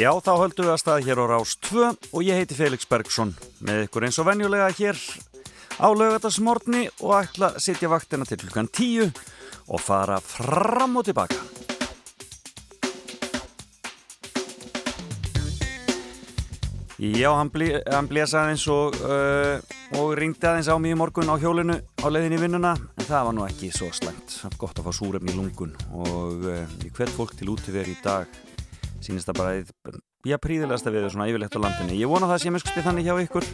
Já, þá höldum við að staði hér á Rás 2 og ég heiti Felix Bergsson með ykkur eins og venjulega hér á lögatarsmórni og ætla að sitja vaktina til klukkan 10 og fara fram og tilbaka. Já, hann, blí, hann blés aðeins og, uh, og ringdi aðeins á mig í morgun á hjólinu á leiðin í vinnuna en það var nú ekki svo slæmt. Það var gott að fá súrefni í lungun og uh, ég hvert fólk til útíver í dag sínist það bara, já, príðilegast að við svona yfirlegt á landinni. Ég vona það sem ég skusti þannig hjá ykkur.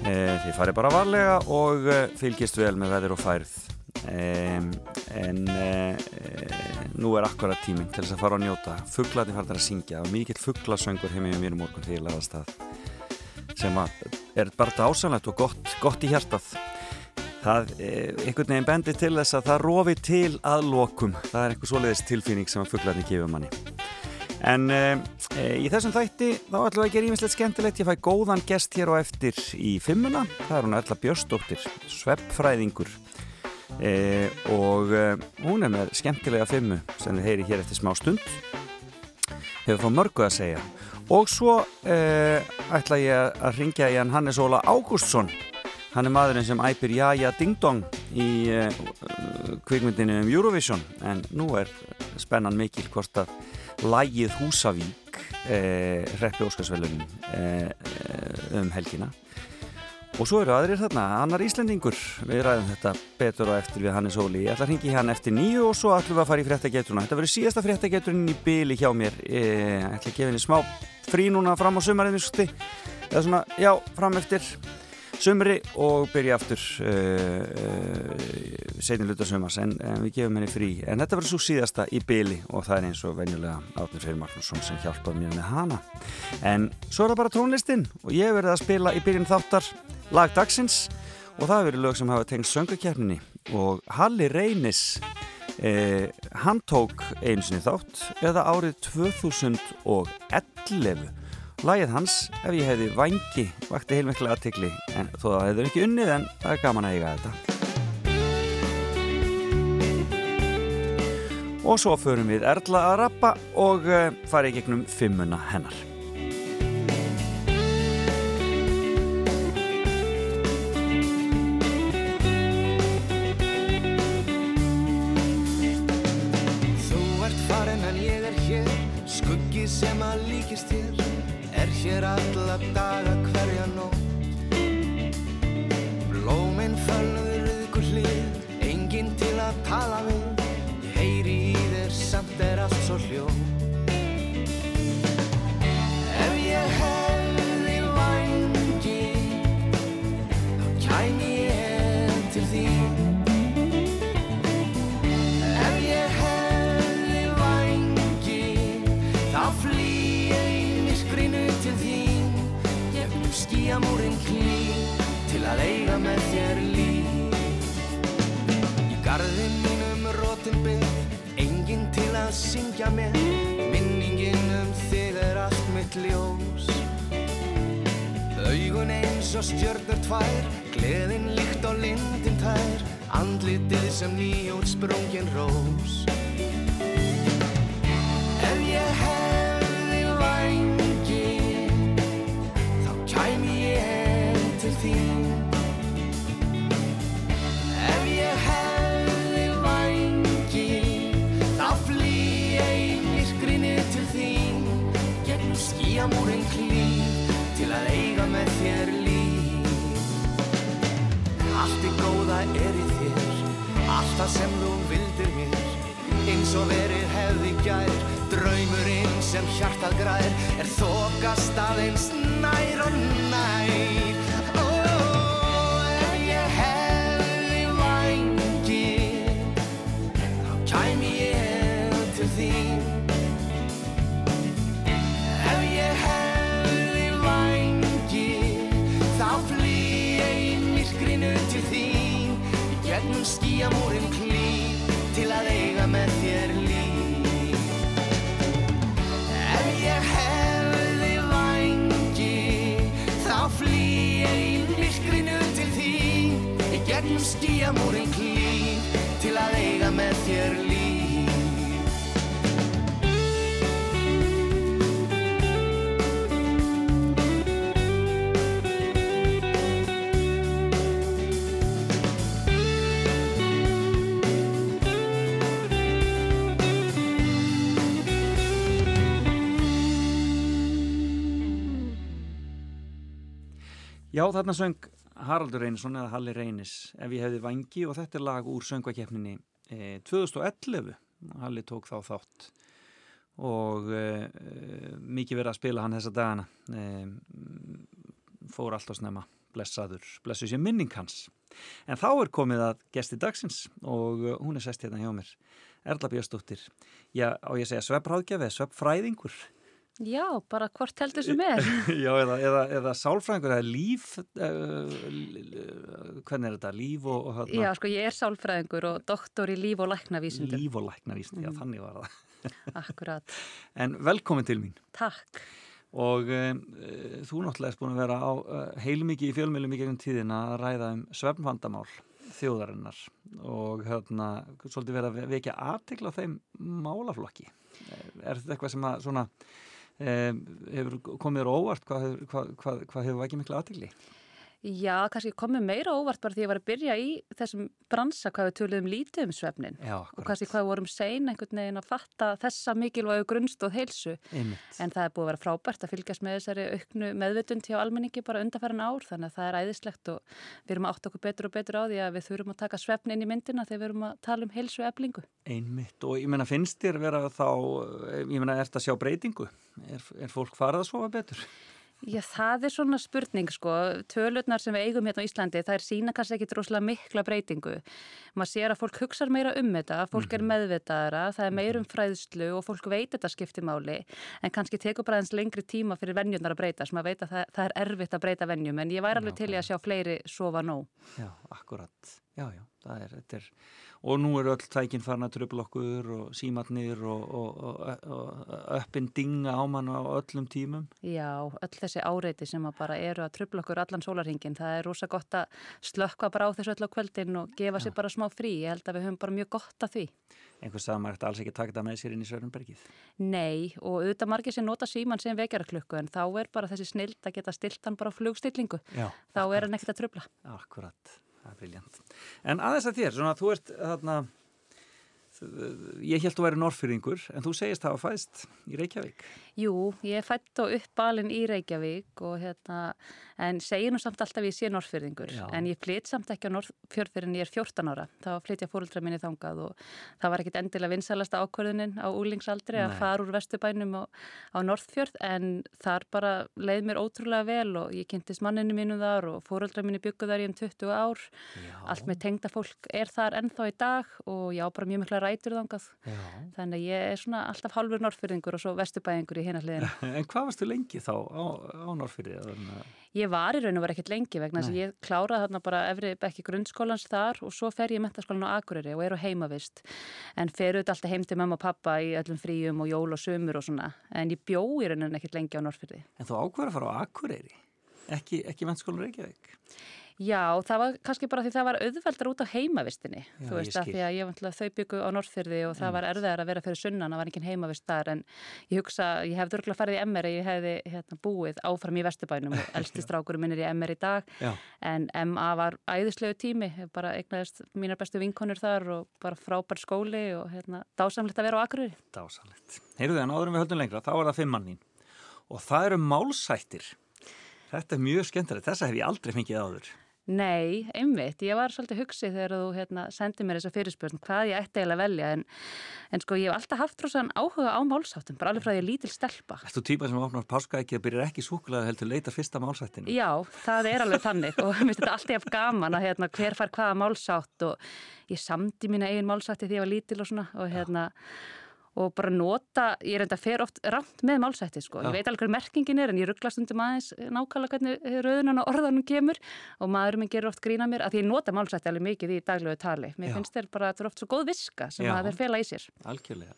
Uh, þið farið bara varlega og uh, fylgist vel með veður og færð. Um, en uh, nú er akkurat tíminn til þess að fara og njóta fugglarnir farnar að syngja og mikill fugglasöngur heim með mér morgun þegar ég laðast að sem að er bara ásanlegt og gott, gott í hjartað það er einhvern veginn bendi til þess að það rofi til að lokum það er einhver svoleiðis tilfinning sem að fugglarnir gefur manni en e, í þessum þætti þá ætlum við að gera ímislegt skemmtilegt. Ég fæ góðan gest hér og eftir í fimmuna. Það er hún Erla Björstóttir sveppfræðingur e, og e, hún er með skemmtilega fimmu sem þið heyri hér eftir smá stund. Hefur frá mörgu að segja. Og svo ætla ég að ringja í hann Hannes Óla Ágústsson. Hann er maðurinn sem æpir Jaja Ding Dong í kvikmyndinu um Eurovision. En nú er spennan mikil hvort að lægið Húsavík hreppi Óskarsvælunum um helgina Og svo eru aðrir þarna, annar Íslandingur, við ræðum þetta betur og eftir við Hannes Óli. Ég ætla að ringi hann eftir nýju og svo ætlum við að fara í fréttageturna. Þetta verður síðasta fréttageturinn í byli hjá mér. Ég ætla að gefa henni smá frí núna fram á sömarinn, eða svona, já, fram eftir sömri og byrja aftur uh, uh, setjum luta sömars, en, en við gefum henni frí. En þetta verður svo síðasta í byli og það er eins og venjulega Átnir Freyr Magnússon sem hjálpaði mér með hana. En svo er það bara tónlistin og ég verði að spila í byrjun þáttar lag dagsins og það verið lög sem hafa tengst söngakefninni og Halli Reynis eh, hann tók einu sinni þátt eða árið 2011 lagið hans ef ég hefði vangi vakti heilmiklega aðtikli en þó það hefur ekki unnið en það er gaman að eiga þetta. Og svo förum við Erla að rappa og eh, fara í gegnum fimmuna hennar. Þú ert farin en ég er hér Skuggi sem að líkist þér Er hér alla daga hverja nótt. Blóminn fölnuður ykkur hlið Enginn til að tala við. Ég heyri í þér samt er allt svo hljó gegnum skíamúrin klín til að eiga með þér líf. Í garðin mínum rótin byrð enginn til að syngja með. Minningin um þig er allt mitt ljós. Augun eins og stjörnur tvær, gleðin líkt og lindin tær, andlitið sem nýjút sprungin rós. Í myrkrinu til að eiga með þér líf. Allt í góða er í þér, allt það sem þú vildir mér, eins og verið hefði gær, draumurinn sem hjartað grær, er þokast aðeins nær og nær. Skíamúrin klín Til að eiga með þér líf. Ef ég hefði vangi Þá flý ég í myrkrinu til þín. Í gegnum skíamúrin klín Til að eiga með þér líf Já, þarna söng Haraldur Reynisson eða Halli Reynis ef ég hefði vangi og þetta er lag úr söngvakefninni eh, 2011 Halli tók þá þátt. Og eh, mikið verið að spila hann þessa dagana. Eh, fór allt á snemma. Blessaður, blessu sér minning hans. En þá er komið að gesti dagsins og eh, hún er sest hérna hjá mér. Erla Björnsdóttir. Já, á ég segja sveppráðgjafi, sveppfræðingur Já, bara hvort heldur sem er. Já, eða, eða, eða sálfræðingur eða líf uh, hvernig er þetta, líf og, og hérna? Já, sko ég er sálfræðingur og doktor í líf og læknavísindum. Líf og læknavísindum, mm. já þannig var það. Akkurat. En velkomin til mín. Takk. Og um, þú náttúrulega erst búin að vera á uh, heilmikið í fjölmjölum í gegnum tíðina að ræða um svefnvandamál þjóðarinnar og hérna svolítið verið að vekja aðtekla á þeim málaflokki. Er þetta eitthvað sem að svona hefur komið þér óvart hvað, hvað, hvað, hvað hefur ekki miklu aðtili? Já, kannski komið meira óvart bara því að ég var að byrja í þessum bransa hvað við töluðum lítið um svefnin Já, og kannski hvað við vorum sein einhvern veginn að fatta þessa mikilvægu grunnstóð heilsu. Einmitt. en það er búið að vera frábært að fylgjast með þessari auknu meðvutund hjá almenningi bara undarfæran ár þannig að það er æðislegt og við erum átt okkur betur og betur á því að við þurfum að taka svefnin inn í myndina þegar við erum að tala um heilsu eblingu. Einmitt og ég menna finnst þér vera þá, ég menna, Já, það er svona spurning sko, tölurnar sem við eigum hérna á Íslandi, það er sína kannski ekki droslega mikla breytingu. Maður sér að fólk hugsa meira um þetta, fólk er mhm. meðvitaðara, það er meir um fræðslu og fólk veit þetta skipti máli, en kannski tekur bara eins lengri tíma fyrir vennjurnar að breyta, sem að veit að það, það er erfitt að breyta vennjum, en ég væri alveg til í að sjá fleiri sofa nóg. Já, akkurat. Já, já, er, þetta er og nú eru öll tækinn farin að tröfla okkur og símatnir og, og, og, og öppin dinga á mann á öllum tímum. Já, öll þessi áreiti sem bara eru að tröfla okkur allan sólarhingin, það er rosa gott að slökka bara á þessu öll á kvöldin og gefa sér bara smá frí, ég held að við höfum bara mjög gott að því. Einhvers sagði maður eftir alls ekki að taka þetta með sér inn í Sörnbergið? Nei, og auðvitað margir sem nota síman sem vekjaraklukku en þá er bara þessi snild að geta stilt hann bara á flugstillingu, Já, þá er hann ekkert að tröfla. Akkurat það er briljant. En aðeins að þér, svona þú ert þarna ég held að þú væri norrfyrringur en þú segist það að fæst í Reykjavík. Jú, ég er fætt og uppbalinn í Reykjavík og hérna en segir nú samt alltaf ég sé norrfyrringur en ég flytt samt ekki á norrfjörðfyrin ég er 14 ára, þá flytt ég fóröldra minni þangað og það var ekkit endilega vinsalasta ákvörðunin á úlingsaldri að fara úr vestubænum á, á norrfjörð en þar bara leið mér ótrúlega vel og ég kynntist manninu mínu þar og fóröldra minni bygguð þar í um 20 ár. Já. allt með tengda fólk rætur þangað Já. þannig að ég er svona alltaf halvur norrfyrðingur og svo vestubæðingur í hérna hliðina En hvað varstu lengi þá á, á norrfyrði? Ég var í raun og var ekkert lengi vegna þess að ég kláraði þarna bara efri bekki grunnskólans þar og svo fer ég mentaskólan á Akureyri og er á heimavist en fer auðvitað alltaf heim til mamma og pappa í öllum fríum og jól og sömur og svona en ég bjó í raun og ekkert lengi á norrfyrði En þú ákveður að fara á Akureyri? Ekki, ekki mentaskólan Reykjavík? Já, það var kannski bara því það var auðveldar út á heimavistinni, Já, þú veist, að því að ég þau byggu á Norrfyrði og það mm. var erfiðar að vera fyrir sunnan, það var engin heimavist þar en ég hugsa, ég hef þurrgla farið í MR ég hefði hérna, búið áfram í Vesturbænum og eldstistrákurum minn er í MR í dag Já. en MA var æðislegu tími bara eignaðist mínar bestu vinkonur þar og bara frábær skóli og hérna, dásamlegt að vera á Akureyri Dásamlegt. Heyrðu en áðurum við höldum lengra, þá er það Þetta er mjög skemmtilegt, þessa hef ég aldrei fengið áður. Nei, einmitt, ég var svolítið hugsið þegar þú hérna, sendið mér þessa fyrirspurn hvað ég ætti eiginlega að velja en, en sko ég hef alltaf haft rosan áhuga á málsáttum bara alveg frá því að lítil stelpa þú típað sem opnar páska ekki að byrja ekki súkulega heldur leita fyrsta málsættinu? Já, það er alveg þannig og mér finnst þetta alltaf gaman að hérna, hver far hvaða málsátt og ég samdi mína eigin málsátti því ég var lítil og svona og hérna og bara nota, ég er enda að fer oft rámt með málsætti sko, ég veit alveg hvað merkingin er en ég rugglast undir maður nákvæmlega hvernig rauðunan og orðanum kemur. Og maðurum minn gerur oft grína mér að ég nota málsætti alveg mikið í daglegu tali. Mér Já. finnst þeir bara að það er oft svo góð viska sem Já. að þeir fela í sér. Algjörlega,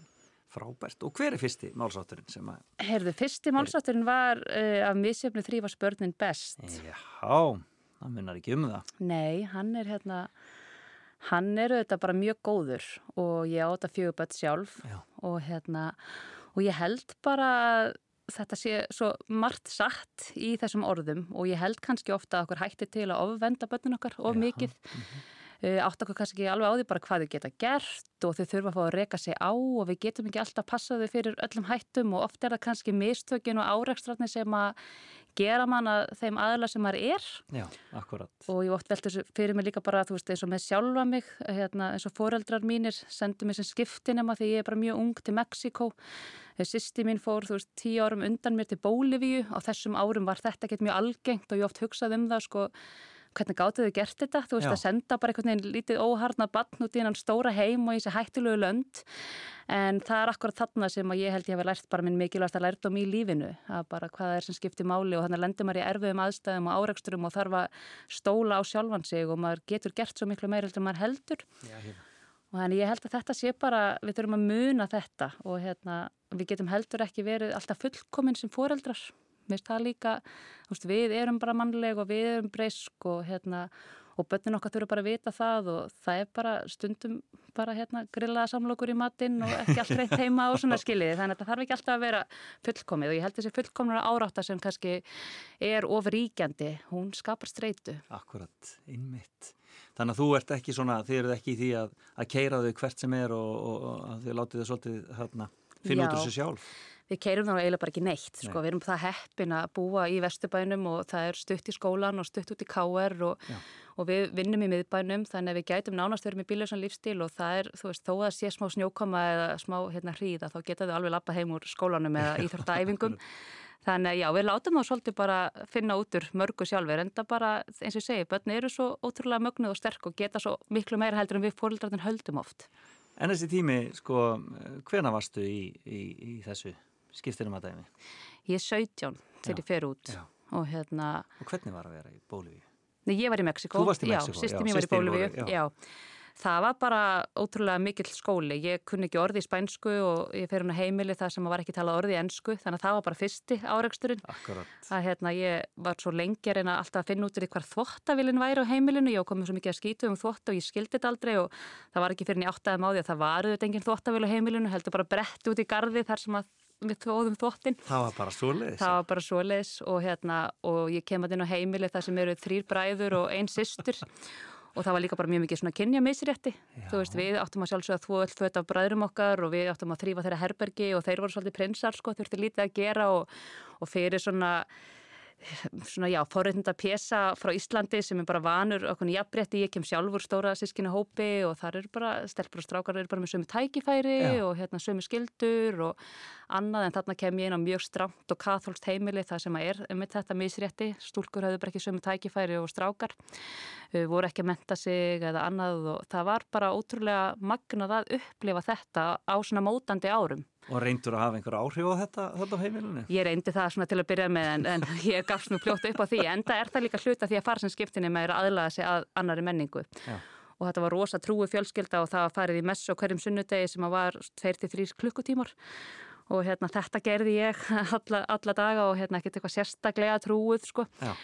frábært. Og hver er fyrsti málsátturinn sem að Herðu, fyrsti málsátturinn var uh, af misjöfni þrýfa spörnin best. Já, það munnar ekki um það. Nei, hann er hérna Hann er auðvitað bara mjög góður og ég áta fjöguböld sjálf og, hérna, og ég held bara þetta sé svo margt satt í þessum orðum og ég held kannski ofta að okkur hætti til að ofvenda börnun okkar of Já. mikið. Mm -hmm. Uh, átt okkur kannski alveg á því bara hvað þau geta gert og þau þurfa að fá að reyka sig á og við getum ekki alltaf passað þau fyrir öllum hættum og oft er það kannski mistökin og áreikstratni sem að gera mann að þeim aðla sem maður er. Já, akkurat. Og ég ótt velta þessu fyrir mig líka bara þú veist eins og með sjálfa mig hérna, eins og foreldrar mínir sendu mér sem skiptinema því ég er bara mjög ung til Mexiko sýsti mín fór þú veist tíu árum undan mér til Bólivíu á þessum árum var þetta ekkert mjög algengt og ég oft hugsað um það sko hvernig gáttu þau gert þetta, þú veist Já. að senda bara einhvern veginn lítið óharnað bann út í hann stóra heim og í þessi hættilegu lönd. En það er akkurat þarna sem ég held ég hef lært bara minn mikilvægast að lært um í lífinu að bara hvað er sem skiptir máli og þannig lendur maður í erfiðum aðstæðum og áreiksturum og þarf að stóla á sjálfan sig og maður getur gert svo miklu meira heldur maður heldur. Já, og þannig ég held að þetta sé bara, við þurfum að muna þetta og hérna, við getum heldur ekki verið alltaf fullkominn sem foreldrar mér finnst það líka, veist, við erum bara mannleg og við erum breysk og hérna og börnin okkar þurfa bara að vita það og það er bara stundum bara hérna grillaða samlokur í matinn og ekki allt reynt heima og svona skiljiði þannig að það þarf ekki alltaf að vera fullkomið og ég held þessi fullkomnara árátta sem kannski er ofríkjandi, hún skapar streitu. Akkurat, innmitt. Þannig að þú ert ekki svona, þið eruð ekki í því að, að keira þau hvert sem er og, og, og þið látið þau svolítið hérna, finna út úr sig sjálf við keirum þá eiginlega bara ekki neitt sko. Nei. við erum það heppin að búa í Vesturbænum og það er stutt í skólan og stutt út í KR og, og við vinnum í miðbænum þannig að við gætum nánast verið með bílausan lífstíl og það er, þú veist, þó að sé smá snjókoma eða smá hérna hríða þá geta þau alveg lappa heim úr skólanum eða íþórtaæfingum Þannig að já, við látum þá svolítið bara finna út úr mörgu sjálfur en það bara, eins og ég segi, börni eru svo ótrúlega mögnuð og sterk og geta svo miklu meira heldur en við fóröldarinn höldum oft. En þessi tími, sko, hvena varstu í, í, í þessu skiptinum að dæmi? Ég er 17 þegar ég fer út og hérna... Og hvernig var að vera í Bólivíu? Nei, ég var í Mexiko. Já. Sýstum ég var í Bólivíu, já. Það var bara ótrúlega mikill skóli. Ég kunni ekki orði í spænsku og ég fer hún að heimili það sem var ekki talað orði í ennsku þannig að það var bara fyrsti áreiksturinn. Það hérna, ég var svo lengi að reyna alltaf að finna út í hver þvóttavillin væri á heimilinu. Ég komið svo mikið að skýtu um þvótt og ég skildi þetta aldrei og það var ekki fyrir við þóðum þvottin. Það var bara svo leiðis. Það var bara svo leiðis og, hérna, og ég kem að inn á heimili þar sem eru þrýr bræður og einn sýstur og það var líka bara mjög mikið svona kynja meðsrétti. Þú veist, við áttum að sjálfsögða þvó öll föt af bræðurum okkar og við áttum að þrýfa þeirra herbergi og þeir voru svolítið prinsar sko, þurfti lítið að gera og, og fyrir svona svona já, forreitnda pjesa frá Íslandi sem er bara vanur okkur jafnbretti, ég kem sjálfur stóra sískina hópi og þar eru bara, stelpur og strákar eru bara með sömu tækifæri já. og hérna sömu skildur og annað en þarna kem ég inn á mjög stramt og katholst heimili það sem er með þetta misrétti, stúlkur hafðu bara ekki sömu tækifæri og strákar voru ekki að menta sig eða annað og það var bara ótrúlega magnað að upplifa þetta á svona mótandi árum Og reyndur að hafa einhver áhrif á þetta, þetta á heimilinu? Ég reyndi það svona til að byrja með en, en ég gafst nú pljótt upp á því. Enda er það líka hluta því að fara sem skiptinni með að aðlaða sig að annari menningu. Já. Og þetta var rosa trúi fjölskylda og það farið í messu hverjum sunnudegi sem var 2-3 klukkutímar. Og hérna, þetta gerði ég alla, alla daga og hérna, ekkert eitthvað sérstaklega trúið sko. Já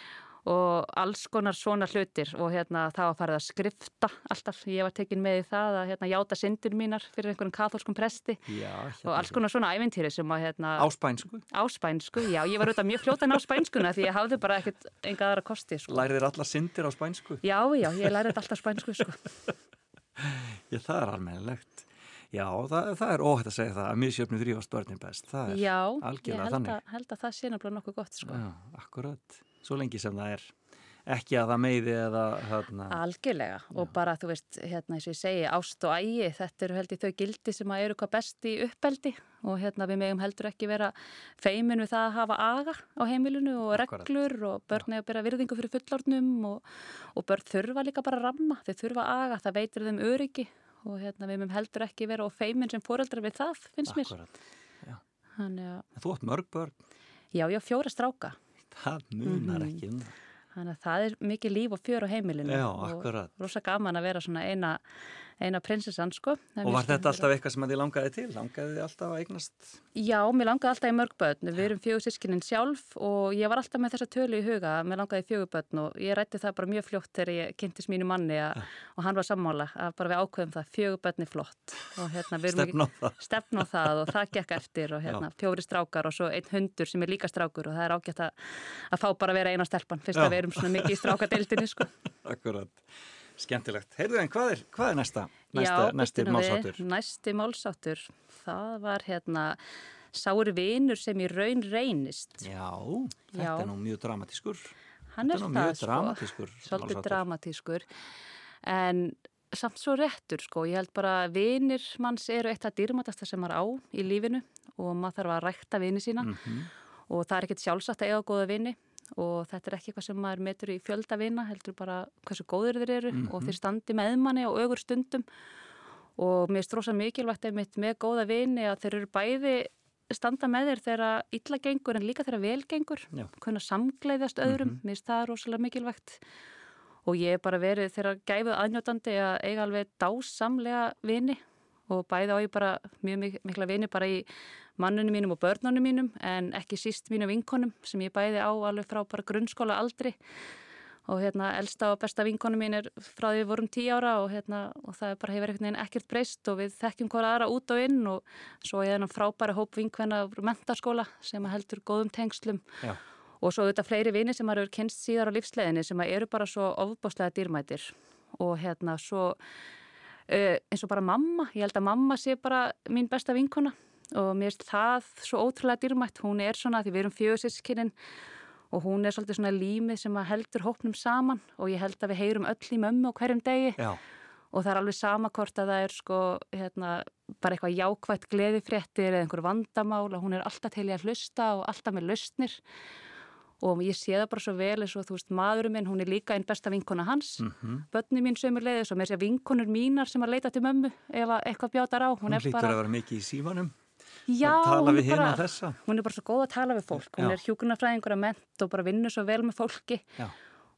og alls konar svona hlutir og hérna það var farið að skrifta alltaf, ég var tekin með í það að hérna játa syndir mínar fyrir einhverjum katholskum presti já, og alls konar svona ævintýri sem að hérna Áspænsku? Áspænsku, já, ég var auðvitað mjög fljótan á spænskuna því ég hafði bara ekkert enga aðra kosti sko. Lærið þér alla syndir á spænsku? Já, já, ég lærið alltaf spænsku sko. Já, það er almennilegt Já, það, það er óhætt að segja það að misjöfnu þrýfast börnin best, það er Já, algjörlega þannig Já, ég held að það sé náttúrulega nokkuð gott sko. Já, akkurat svo lengi sem það er. Ekki að það meiði eða hérna. Algjörlega. Já. og bara þú veist hérna eins og ég segi ást og ægi þetta eru held í þau gildi sem að eru hvað best í uppeldi. Og hérna við megum heldur ekki vera feimin við það að hafa aga á heimilinu og reglur Akkurat. og börn eða byrja virðingu fyrir fullornum og, og börn þurfa líka bara að ramma. Þau þurfa aga, það veitir þeim öryggi. Og hérna við megum heldur ekki vera og feimin sem foreldrar við það finnst Akkurat. mér Þannig að Þú átt mörg börn. Já, já, fjóra stráka það munar mm ekki um það. Þannig að það er mikið líf og fjör á heimilinu Já, og rosa gaman að vera svona eina eina prinsessan sko. Og var þetta alltaf eitthvað sem þið langaði til? Langaði þið alltaf að eignast? Já, mér langaði alltaf í mörgbötn. Við erum fjögur sískinin sjálf og ég var alltaf með þessa tölu í huga. Mér langaði í fjögurbötn og ég rætti það bara mjög fljótt þegar ég kynntist mínu manni a, og hann var sammála að bara við ákveðum það fjögurbötn er flott. Hérna, stefn á það. Stefn á það og það gekk eftir og hérna, fjóri strákar og svo einn hundur sem er líka strákur og það er ágætt að, að fá bara að vera eina stelpann fyrst Já. að við erum svona mikið í strákadeildinu sko. Akkurat. Skemmtilegt. Heyrðu en hvað er, hvað er næsta, næsta Já, næsti málsáttur? Næsti málsáttur, það var hérna, sári vinur sem í raun reynist. Já, þetta Já. er nú mjög dramatískur. Hann er Þetta er það, mjög sko. dramatískur. Svolítið málsháttur. dramatískur. En samt svo réttur, sko. Ég held bara vinir manns eru eitt af dýrmætasta sem maður á í lífinu og maður þarf að rækta vini sína Mhm. og það er ekkert sjálfsagt að eiga góða vini og þetta er ekki eitthvað sem maður metur í fjölda vina, heldur bara hversu góður þeir eru og þeir standi með manni á ögur stundum. Og mér er strósa mikilvægt einmitt með góða vini að þeir eru bæði standa með þér þegar illa gengur en líka þegar vel gengur, kunna samgleiðast öðrum, mér finnst það rosalega mikilvægt. Og ég hef bara verið þeirra gæfuð aðnjótandi að eiga alveg dásamlega vini og bæði á ég bara mjög mik mikla vini bara í mannunum mínum og börnunum mínum en ekki síst mínum vinkonum sem ég bæði á alveg frá bara grunnskóla aldri. Og hérna elsta og besta vinkonum mín er frá því við vorum tí ára og hérna og það er bara hefur einhvern veginn ekkert breyst og við þekkjum hvora aðra út og inn og svo ég er þennan frábæra hóp vinkvenna úr mentaskóla sem heldur góðum tengslum. Já. og svo auðvitað fleiri vini sem hefur kynst síðar á lífsleginni sem eru bara svo ofbáslega dýrmætir. Og hérna svo eins og bara mamma, ég held að mamma sé bara mín besta vinkona. Og mér finnst það svo ótrúlega dýrmætt, hún er svona því við erum fjögursískinin og hún er svolítið svona límið sem að heldur hópnum saman. Og ég held að við heyrum öll í mömmu á hverjum degi. Já, og það er alveg sama hvort að það er sko hérna, bara eitthvað jákvætt gleðifréttir eða einhver vandamál. Og hún er alltaf til í að hlusta og alltaf með lausnir og ég sé það bara svo vel eins og þú veist maðurum minn, hún er líka einn besta vinkona hans Mhm. börni mín sömur leiðis og með sér vinkonur mínar sem að leita til mömmu ef að eitthvað bjátar á hún, hún er hlýtur bara, að vera mikið í símanum. já, hún við er bara, þessa. hún er bara svo góð að tala við fólk hún Já. er hjúkunarfræðingur að ment og bara vinnur svo vel með fólki Já.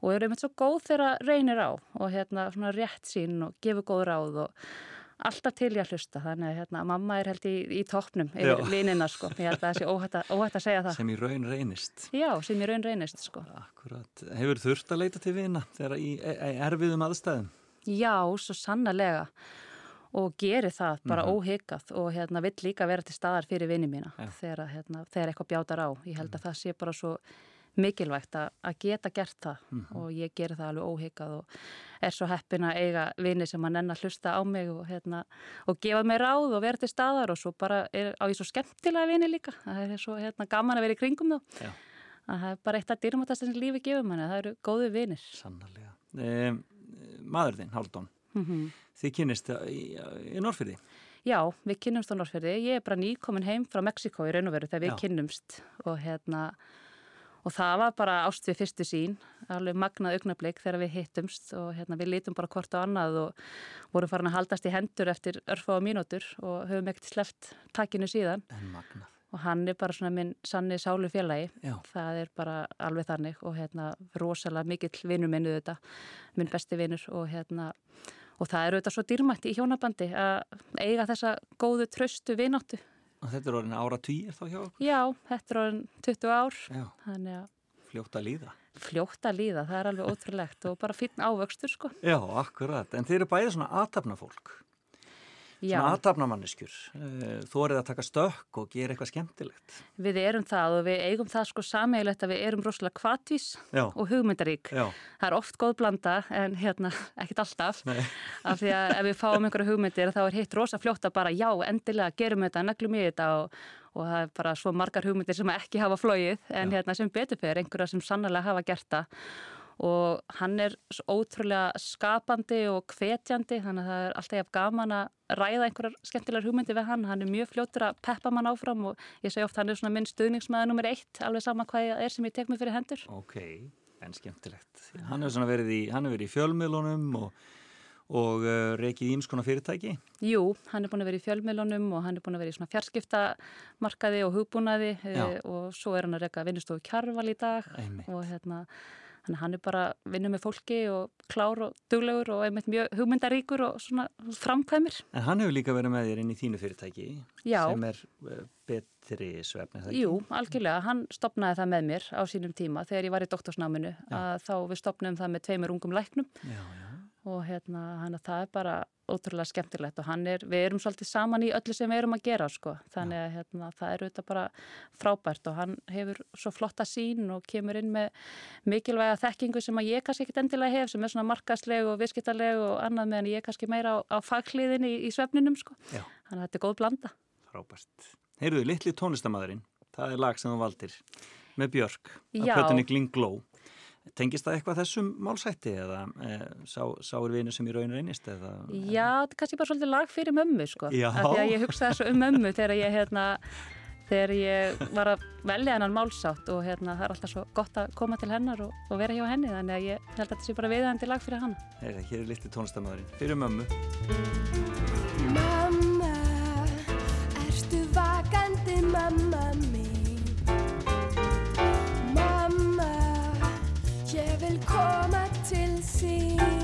og er einmitt svo góð þegar reynir á og hérna svona rétt sín og gefur góð ráð og alltaf til ég að hlusta þannig að hérna, mamma er held í, í toppnum yfir Já. vinina sko, ég held að það sé óhætt að, óhætt að segja það Sem í raun reynist. já, sem ég raun reynist sko Akkurat. Hefur þurft að leita til vina þegar í, í erfiðum aðstæðum? já, svo sannarlega og gerir það bara Mhm. óhyggjað og hérna vill líka vera til staðar fyrir vinni mína Já. þegar, hérna, þegar eitthvað bjátar á ég held að það sé bara svo mikilvægt að, að geta gert það Mhm. og ég gerir það alveg óhyggjað og er svo heppin að eiga vini sem að nenn að hlusta á mig og, hérna, og gefa mig ráð og vera til staðar og svo bara er, á ég svo skemmtilega vini líka það er svo hérna, gaman að vera í kringum þá Já. að það er bara eitt af dýrmátast sem lífi gefur manni, það eru góðu vinir Sannarlega. Um, maður þinn, Haldón, mm þið kynist í, í Norrfyrði. Já, við kynnumst á Norrferði. Ég er bara nýkomin heim frá Mexiko í raun og veru þegar við Já. kynnumst og hérna og það var bara ást við fyrstu sín alveg magnað augnablik þegar við hittumst og hérna við lítum bara hvort á annað og vorum farin að haldast í hendur eftir örfa og mínútur og höfum ekkert sleft takinu síðan og hann er bara svona minn sanni sálu félagi Já. það er bara alveg þannig og hérna rosalega mikill vinnur minnu þetta minn besti vinnur og hérna og það er auðvitað svo dýrmætt í hjónabandi að eiga þessa góðu tröstu vináttu. Þetta er orðin ára týr þá hjá okkur? Já, þetta er orðin 20 ár, Já, þannig að fljótt að líða. fljótt að líða, það er alveg ótrúlegt og bara fínn ávöxtur sko. Já, akkurat. En þeir eru bæðið svona aðtapna fólk. Já, Svona aðtapna manneskjur. Þórið að taka stökk og gera eitthvað skemmtilegt. við erum það og við eigum það sko sameigilegt að við erum rosalega kvatvís Já. og hugmyndarík. Já, Það er oft góð blanda en hérna ekkit alltaf Nei. af því að ef við fáum einhverja hugmyndir þá er hitt rosa fljótt að bara já, endilega gerum við þetta, neglum í þetta og, og það er bara svo margar hugmyndir sem ekki hafa flóið en hérna sem betur fyrir einhverja sem sannlega hafa gert það og hann er ótrúlega skapandi og hvetjandi þannig að það er alltaf jafn gaman að ræða einhverjar skemmtilegar hugmyndir við hann hann er mjög fljótur að peppa mann áfram og ég segi oft hann er svona minn stuðningsmæða nummer eitt alveg sama hvað það er sem ég tek mig fyrir hendur ok, en skemmtilegt. Hann hefur verið í, verið í fjölmiðlunum og, og uh, reikið ímskona fyrirtæki. Jú, hann er búin að vera í fjölmiðlunum og hann er búin að vera í svona fjarskiptamarkaði og hugbúnaði Já. e, og svo er hann að reyka vinnustofu kjarval í dag Einmitt. og hérna, hann, hann er bara að vinna með fólki og klár og duglegur og einmitt mjög hugmyndaríkur og svona framkvæmir. En hann hefur líka verið með þér inn í þínu fyrirtæki Já. sem er uh, betri svefni. Jú, algjörlega, hann stopnaði það með mér á sínum tíma þegar ég var í doktorsnáminu að þá við stopnum það með tveimur ungum læknum Já, já. og hérna hann að það er bara ótrúlega skemmtilegt og hann er, við erum svolítið saman í öllu sem við erum að gera sko, þannig að hérna, það er auðvitað bara frábært og hann hefur svo flotta sín og kemur inn með mikilvæga þekkingu sem að ég kannski ekkit endilega hef sem er svona markasleg og viðskiptarleg og annað meðan ég kannski meira á, á fagliðinni í, í svefninum sko, Já, þannig að þetta er góð blanda. frábært. Heyrðu, litli tónlistamæðurinn, það er lag sem þú valdir með Björk að plötunni Gling Glow. Tengist það eitthvað þessum málsætti eða e, sá, sáur vinu sem í raun reynist? Eða, Já, þetta er kannski bara svolítið lag fyrir mömmu sko. Já. Af Því að ég hugsaði svo um mömmu þegar ég, hérna, þegar ég var að velja hennan málsátt og hérna, það er alltaf svo gott að koma til hennar og, og vera hjá henni þannig að ég held að þetta sé bara viðandi lag fyrir hana. Heyrðu, hér er litli tónlistamæðurinn fyrir mömmu. Mamma, ertu vakandi mamma mín? Ég vil koma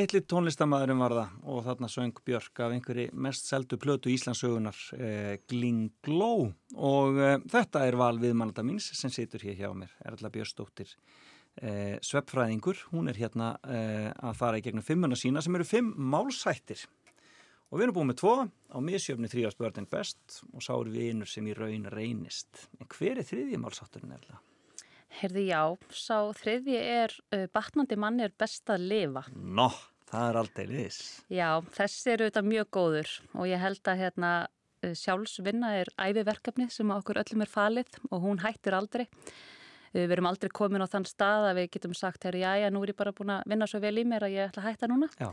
litli tónlistamæðurinn var það og þarna söng Björk af einhverji mest seldu plötu Íslandsögunar eh, Gling Glow. Og eh, þetta er val viðmannanda míns sem situr hér hjá mér, Erla Björnsdóttir. Eh, sveppfræðingur, hún er hérna eh, að fara í gegnum fimmuna sína sem eru fimm málsættir og við erum búin með tvo á misjöfni þrjáspörðin best og sá eru við einur sem í raun reynist. En hver er þriðji málsátturinn Erla? Herði já, sá þriðji er uh, batnandi manni er best að lifa. Nó, það er aldrei liðs Já, þessi eru auðvitað mjög góður og ég held að hérna, uh, sjálfsvinna er æfiverkefni sem okkur öllum er falið og hún hættir aldrei. Uh, Við erum aldrei komin á þann stað að við getum sagt, herri, já, já, nú er ég bara búin að vinna svo vel í mér að ég ætla að hætta núna. Já,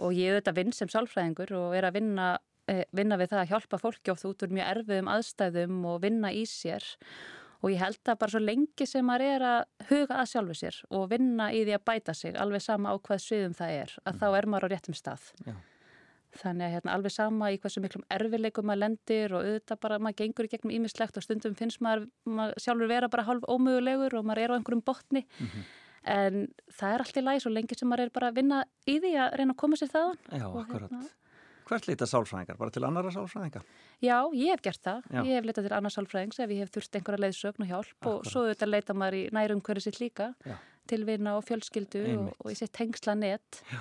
Og ég auðvitað vinn sem sálfræðingur og er að vinna, eh, vinna við það að hjálpa fólki oft út úr mjög erfiðum aðstæðum og vinna í sér. Og ég held að bara svo lengi sem maður er að huga að sjálfu sér og vinna í því að bæta sig, alveg sama á hvað sviðum það er, að þá er maður á réttum stað. Já. Þannig að hérna, alveg sama í hversu miklum erfileikum maður lendir og auðvitað bara maður gengur í gegnum ímislegt og stundum finnst maður, maður sjálfur vera bara hálf ómögulegur og maður er á einhverjum botni. En það er allt í lagi svo lengi sem maður er bara að vinna í því að reyna að koma sér þaðan. Já, Og akkurat. Hvert leita sálfræðingar? Bara til annara sálfræðinga? Já, ég hef gert það. Já. Ég hef leitað til annars sálfræðings ef ég hef þurft einhverja leiðsögn og hjálp Akkúrat. og svo auðvitað leita maður í nærum hverju sitt líka Já. til vina og fjölskyldu og, og í sitt tengsla net Já.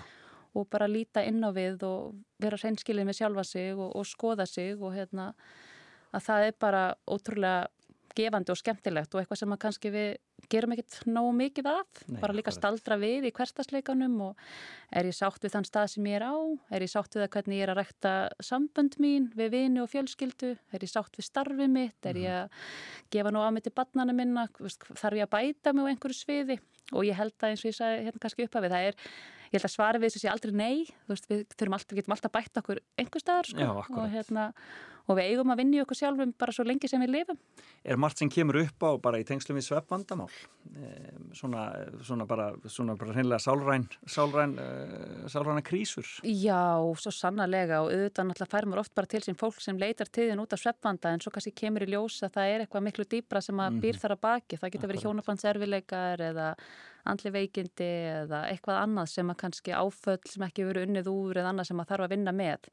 og bara líta inn á við og vera hreinskilið með sjálfa sig og, og skoða sig og hérna að það er bara ótrúlega gefandi og skemmtilegt og eitthvað sem að kannski við gerum ekkert nógu mikið af, Nei, bara líka staldra við í hverstasleikanum og er ég sátt við þann stað sem ég er á, er ég sátt við það hvernig ég er að rekta sambönd mín við vini og fjölskyldu, er ég sátt við starfið mitt, er ég að gefa nú af mig til barnana minna, þarf ég að bæta mig á einhverju sviði? Og ég held að eins og ég sagði hérna kannski upp af við, það er ég held að svari við þessu sé aldrei nei. Veist, við, þurfum alltaf, getum alltaf bætt okkur einhver staðar sko, Já, og, hérna, og við eigum að vinna í okkur sjálfum bara svo lengi sem við lifum. Er margt sem kemur upp á bara í tengslum við sveppvandamál? Um, svona, svona bara, svona bara hreinlega sálræn, sálræn, uh, sálræna krísur? Já, svo sannarlega og auðvitað náttúrulega fær maður oft bara til sín fólk sem leitar tíðin út af sveppvanda en svo kannski kemur í ljós að það er eitthvað miklu dýbra sem að býr þar að baki. Það getur verið hjónabandserfileikar eða andli veikindi eða eitthvað annað sem að kannski áföll sem ekki verið unnið úr eða annað sem að þarf að vinna með.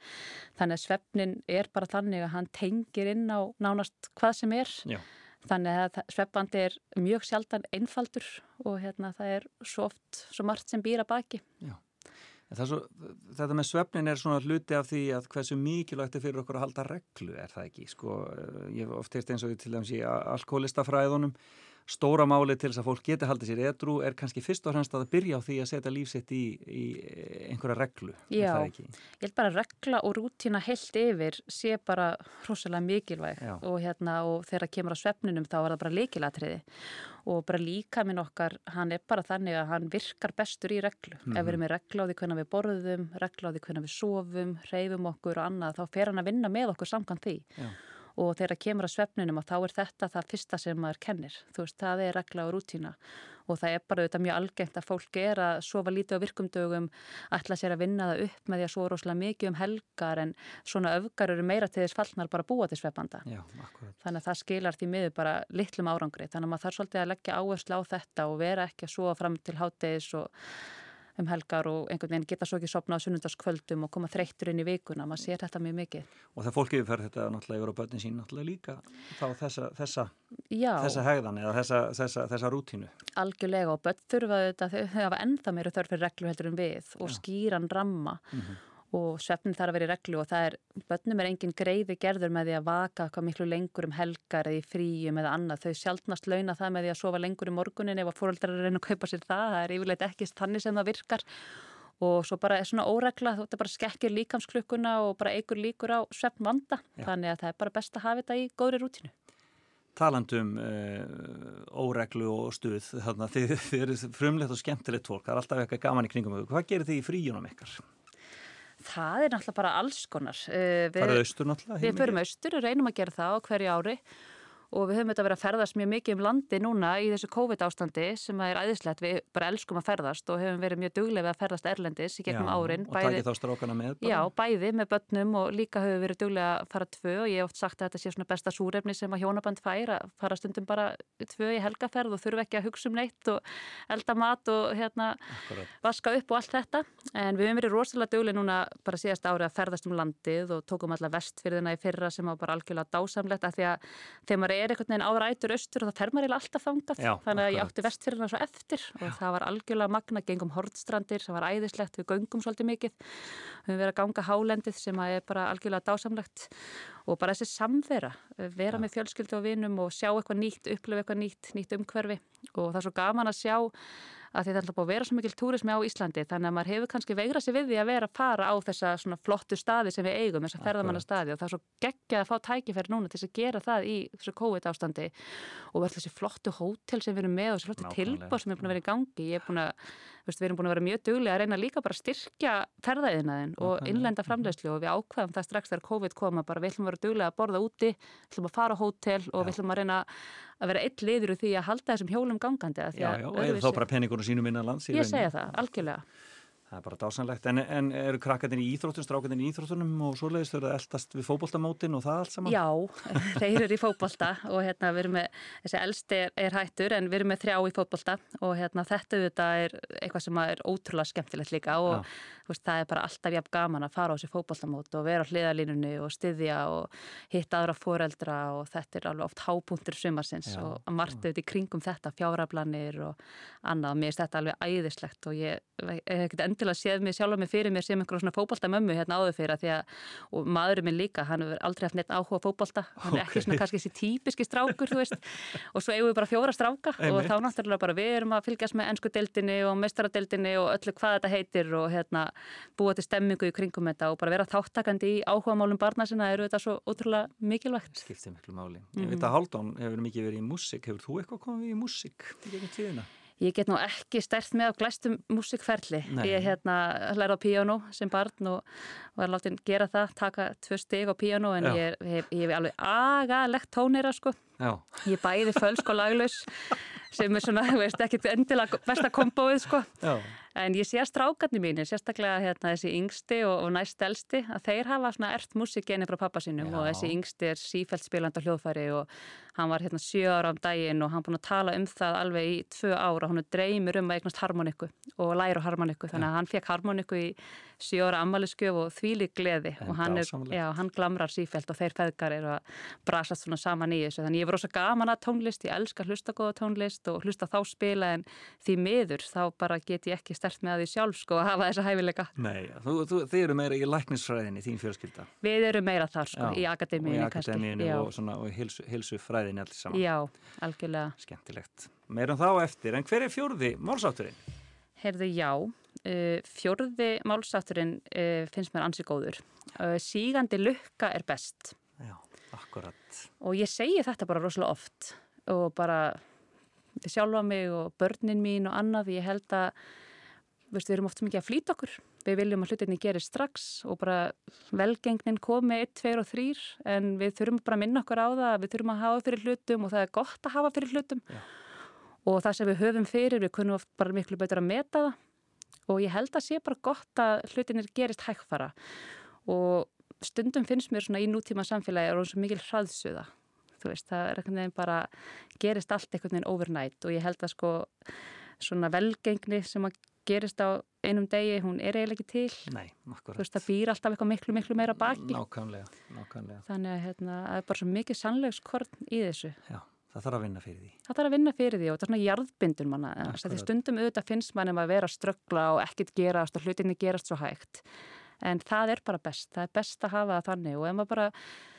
Þannig að svefnin er bara þannig að hann tengir inn á nánast hvað sem er. Já. Þannig að sveppandi er mjög sjaldan einfaldur og hérna, það er svo oft svo margt sem býr að baki. Svo, þetta með svefnin er svona hluti af því að hversu mikilvægt er fyrir okkur að halda reglu, er það ekki? Sko, ég hef oft heilt eins og til dæmis í alkoholistafræðunum, stóra máli til þess að fólk geti haldið sér edru er kannski fyrst og fremst að byrja á því að setja lífsitt í, í einhverja reglu, Já. Ég held bara að regla og rútína heilt yfir sé bara hrosalega mikilvæg Já. og, hérna, og þegar kemur á svefninum þá er það bara líkilatriði og bara líka minn okkar, hann er bara þannig að hann virkar bestur í reglu. Ef við erum með regla á því hvernig við borðum, regla á því hvernig við sofum, reyfum okkur og annað, þá fer hann að vinna með okkur samkvæmt því. Já. Og þegar kemur á svefninum og þá er þetta það fyrsta sem maður kennir. Þú veist, það er regla og rútína og það er bara auðvitað mjög algengt að fólk er að sofa lítið á virkumdögum, ætla sér að vinna það upp með því að sofa rosalega mikið um helgar en svona öfgar eru meira til þess fallnar bara að búa til svefanda. Já. Þannig að það skilar því miður bara litlum árangri. Þannig að maður þarf svolítið að leggja áherslu á þetta og vera ekki að sofa fram til háttegis og um helgar og einhvern veginn geta svo ekki sopnað á sunnundaskvöldum og koma þreyttur inn í vikuna. Maður sér þetta mjög mikið. Og það fólk yfirferð þetta náttúrulega yfir á börnin sín náttúrulega líka þá þessa, þessa, Já, þessa hegðan eða þessa, þessa, þessa rútínu. algjörlega og börn þurfa þetta, þau hafa ennþá meira þörf fyrir reglu heldur en við og skýran ramma og svefnin þarf að vera í reglu og það er, börnum er engin greiði gerður með því að vaka eitthvað miklu lengur um helgar eða í fríum eða annað, þau sjálfnast launa það með því að sofa lengur í morgunin ef að fóreldrar að reyna að kaupa sér það, það er yfirleitt ekki þannig sem það virkar og svo bara er svona óregla, þetta bara skekkir líkamsklukkuna og bara eigur líkur á svefn vanda, þannig að það er bara best að hafa þetta í góðri rútinu. Talandum uh, óreglu og stuð, þarna þið, þið eru frumlegt og skemmtilegt fólk, það er alltaf eitthvað gaman í kringum. Hvað gerir þið í fríunum ykkar? Það er náttúrulega bara alls konar. Uh, við- Farið austur náttúrulega? Við förum austur og reynum að gera það á hverju ári og við höfum þetta verið að ferðast mjög mikið um landi núna í þessu COVID ástandi sem er æðislegt, við bara elskum að ferðast og höfum verið mjög duglega að ferðast erlendis í gegnum árin. Og takið þá strákana með bara? Já, bæði með börnum og líka höfum verið duglega að fara tvö og ég hef oft sagt að þetta sé svona besta súrefni sem að hjónaband fær að fara stundum bara tvö í helgaferð og þurfa ekki að hugsa um neitt og elda mat og hérna Akkurat. vaska upp og allt þetta en við höfum verið rosalega duglega núna bara síðast ári að ferðast um landið og tókum er einhvern veginn áður ætur austur og það fer maður alltaf þangað. Já, þannig að ég átti vestfyrðina svo eftir og það var algjörlega magna, gengum hortstrandir sem var æðislegt, við göngum svolítið mikið. Við verið að ganga hálendið sem að er bara algjörlega dásamlegt. Og bara þessi samvera, vera með fjölskyldu og vinum og sjá eitthvað nýtt, upplifa eitthvað nýtt, nýtt umhverfi. Og það er svo gaman að sjá að þetta er alltaf búið að vera svo mikil túrismi á Íslandi þannig að maður hefur kannski veigrað sér við því að vera að fara á þessa svona flottu staði sem við eigum, þessa ferðamanna staði og það er svo geggjað að fá tækifæri núna til að gera það í þessu COVID ástandi og verður þessi flottu hótel sem við erum með og þessi flottu tilbúr sem er búin að vera í gangi ég er búin að, veist, við erum búin að vera mjög duglega að reyna líka bara að styrkja ferðaðinaðin og innlenda framleiðslu og við ákvaðum það strax þegar COVID koma bara við ætlum að vera duglega að borða úti við ætlum að fara á hótel og við ætlum að reyna að vera eitt liður úr því að halda þessum hjólum gangandi Já, já, eða þá bara penningunum sínum innan lands Ég segja það, algjörlega. Það er bara dásanlegt, en, en eru krakkarnir í íþróttum, strákarnir í íþróttunum og svoleiðist verður það eldast við fókbóltamótin og það allt saman? Já, þeir eru í fókbólta og hérna við erum með, þessi elsti er, er hættur en við erum með þrjá í fókbólta og hérna þetta auðvitað er eitthvað sem er ótrúlega skemmtilegt líka og veist, það er bara alltaf jafn gaman að fara á þessi fókbóltamót og vera á hliðalínunni og styðja og hitta aðra foreldra og þetta er alveg oft hápunktur sumarsins Já. og margt auðvitað í kringum þetta, ekkert endilega séð mér sjálf með fyrir mér sem einhverjum svona fókbalta mömmu hérna áður fyrir að því að, og maðurinn minn líka, hann hefur aldrei haft neitt áhuga fókbalta, hann er okay. ekki svona kannski þessi típiski strákur, þú veist, og svo eigum við bara fjóra stráka Einmitt. og þá náttúrulega bara við erum að fylgjast með ennsku deildinni og mestaradeildinni og öllu hvað þetta heitir og hérna búa til stemmingu í kringum þetta og bara vera þáttakandi í áhuga málum barna sinna eru þetta svo ótrúlega mikilvægt. Skiptið miklu máli. Mm -hmm. Ég veit að Haldón hefur mikið verið í músik, hefur þú eitthvað komið í músik í gegn tíðina? Ég get nú ekki stert með á glæstum músikferli. Ég er hérna hlæra á píjánu sem barn og var látið gera það, taka tvö steg á píjánu en Já. ég hef, alveg agalegt tónera sko. Já. Ég bæði fölsk og laglaus sem er svona, veist, ekki endilega besta kombóið sko. Já. En ég sé að strákarnir mínir, sérstaklega hérna, þessi yngsti og, og næst elsti, að þeir hafa svona ert músikeni frá pappa sínum Já. og þessi yngsti er sífælt spiland á hljóðfæri og hann var hérna 7 ára á daginn og hann búin að tala um það alveg í 2 ára, hann dreymir um að eignast harmoniku og læra harmoniku, þannig að hann fekk harmoniku í 7 ára ammaliðskjöf og þvíli gleði en og hann, er, já, hann glamrar sífælt og þeir feðgar eru að brasast svona saman í þessu, þannig ég var ósað gaman að tónlist, ég elska hlusta góða tónlist og hlusta þá spila en því miður þá bara get ég ekki stert með að því sjálf sko að hafa þessa hæfileika. Nei, þú, þú, þið eru meira í læknisfræðinni þín fjölskylda. Við eru meira þar sko, Já, í akademíinu og, akademíinu og, svona, og hilsu, hilsufræðinni allir saman. Já, algjörlega. Skemmtilegt. Meirum þá eftir, en hver er fjörði málsátturinn? Herðu, já uh, fjörði málsátturinn uh, finnst mér ansið góður. Uh, Sígandi lukka er best. Já, akkurat. Og ég segi þetta bara rosalega oft og bara sjálfa mig og börnin mín og annað, ég held að við erum oft mikið að flýta okkur. Við viljum að hlutinni gerir strax og bara velgengnin komi 1, 2 og 3 en við þurfum bara að minna okkur á það við þurfum að hafa fyrir hlutum og það er gott að hafa fyrir hlutum. Já. og það sem við höfum fyrir við kunum oft bara miklu betur að meta það. Og ég held að sé bara gott að hlutinir gerist hægfara. Og stundum finnst mér svona í nútíma samfélagi er hún svo mikil hraðsuða. Þú veist, það er einhvern veginn bara gerist allt einhvern veginn overnight. Og ég held að sko svona velgengni sem að gerist á einum degi, hún er eiginlega ekki til. Nei, Þú veist, það býr alltaf eitthvað miklu, miklu meira baki. Nákvæmlega, nákvæmlega. Þannig að hérna, það er bara svo mikið sannlegskorn í þessu. Já, það þarf að vinna fyrir því. Það þarf að vinna fyrir því og það er svona jarðbindun manna. Þetta stundum auðvitað finnst mann um að vera ströggla og ekkit gerast og hlutinni gerast svo hægt. En það er bara best, það er best að hafa það þannig. Og ef maður bara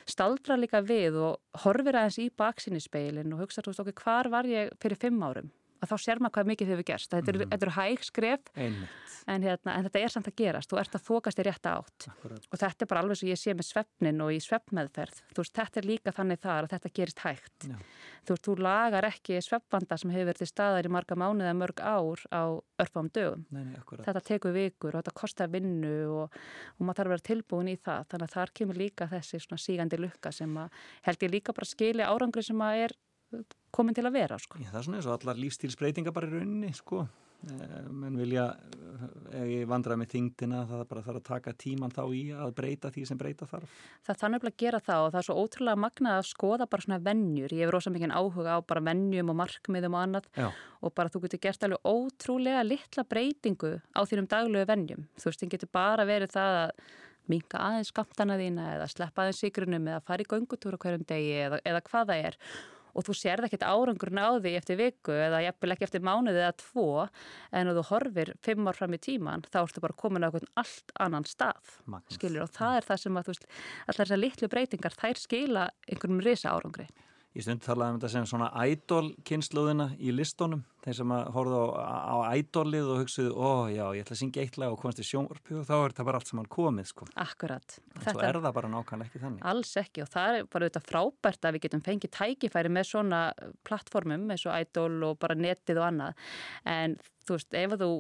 staldra líka við og horfir aðeins í baksinni speilin og hugsa, þú veist okkur, hvar var ég fyrir fimm árum? Að þá sér maður hvað mikið hefur gerst. Þetta eru, mm eru hæg skref en, hérna, en þetta er samt að gerast. Þú ert að þokast í rétta átt Akkurat. og þetta er bara alveg sem ég sé með svefnin og í svefnmeðferð. Þú veist, þetta er líka þannig þar að þetta gerist hægt. Já. Þú veist, þú lagar ekki svefnvanda sem hefur verið til staðar í marga mánuð eða mörg ár á örfam dögum. Nei, nei, þetta tekur vikur og þetta kostar vinnu og, og maður þarf að vera tilbúin í það. Þannig að þar kemur líka þessi sígandi lukka sem held ég líka bara skilja árangri sem að er komin til að vera sko. Já, það er svona eins og allar lífstílsbreytinga bara í rauninni sko. Eh, menn vilja, ef ég vandraði með þingdina það bara þarf að taka tíman þá í að breyta því sem breyta þarf. Það þannig að gera það og það er svo ótrúlega magnað að skoða bara svona vennjur, ég hefur ósað mikið áhuga á bara vennjum og markmiðum og annað Já. og bara þú getur gert alveg ótrúlega litla breytingu á þínum daglegu vennjum, þú veist, það getur bara verið það að minga aðeins skamtana þína eða sleppa aðeins sigrunum eða fara í göngutúra hverjum degi eða, eða hvað það er og þú sérð ekkert árangurinn á því eftir viku eða jafnvel ekki eftir mánuði eða tvo en þú horfir fimm ár fram í tíman þá ertu bara komin á einhvern allt annan stað skilur og það er það sem að þú veist allar þessar litlu breytingar þær skila einhvernum risa árangri Ég stund talaði um þetta sem svona ædol-kynsluðina í listónum, þeir sem að horfa á, á ædolið og hugsaðu, ó já, ég ætla að syngja eitt lag og komast í sjónvarpu og þá er þetta bara allt sem hann komið, sko. Akkurat. En svo er það bara nákvæmlega ekki þannig. Alls ekki og það er bara auðvitað frábært að við getum fengið tækifæri með svona plattformum, með svo ædol og bara netið og annað, en þú veist, ef þú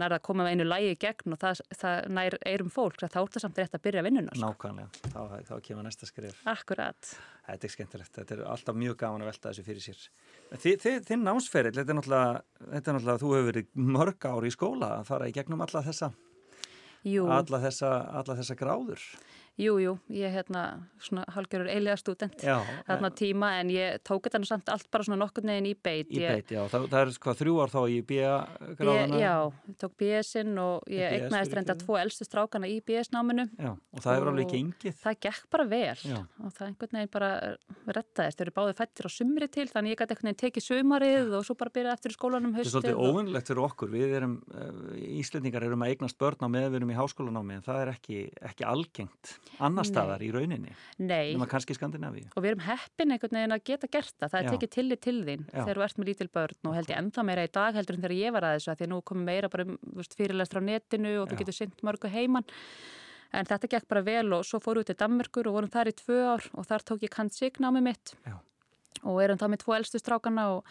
nær að koma með einu lægi í gegn og það, það nær eirum fólk þá er það samt rétt að byrja að vinnuna sko. Nákvæmlega, þá, þá kemur næsta skrif Akkurat Þetta er skemmtilegt, þetta er alltaf mjög gaman að velta þessu fyrir sér Þi, þi, Þinn námsferill, þetta er náttúrulega, þetta er náttúrulega þú hefur verið mörg ári í skóla að fara í gegnum alla þessa Jú. alla þessa, alla þessa gráður. Jú, jú, ég er hérna svona hálgjörur eiliga student Já, þarna tíma en ég tók þetta samt allt bara svona nokkur neginn í beit. í beit, já. Það, það er hvað þrjú ár þá í Ég, BA-gráðuna? já, ég tók BS-in og ég BS eignaðist reynda tvo elstu strákana í BS-náminu. Já, og það hefur alveg gengið. Það gekk bara vel Já. og það einhvern veginn bara rettaðist. Þau eru báðið fættir á sumri til þannig ég gæti einhvern veginn tekið sumarið og svo bara byrja eftir skólanum Þetta er svolítið óvinnlegt fyrir okkur. Annar staðar í rauninni. Nei, Nefna kannski Skandinavíu. og við erum heppin einhvern veginn að geta gert það. Það er Já. tekið tillit til þín Já. þegar þú ert með lítil börn og held ég ennþá meira í dag heldur en þegar ég var að þessu að því að nú komum meira bara um, þú veist, fyrirlestur á netinu og þú Já. getur synt mörgu heiman. En þetta gekk bara vel og svo fóru við til Danmörkur og vorum þar í tvö ár og þar tók ég kant signámi mitt. Já. Og erum þá með tvo elstu strákana og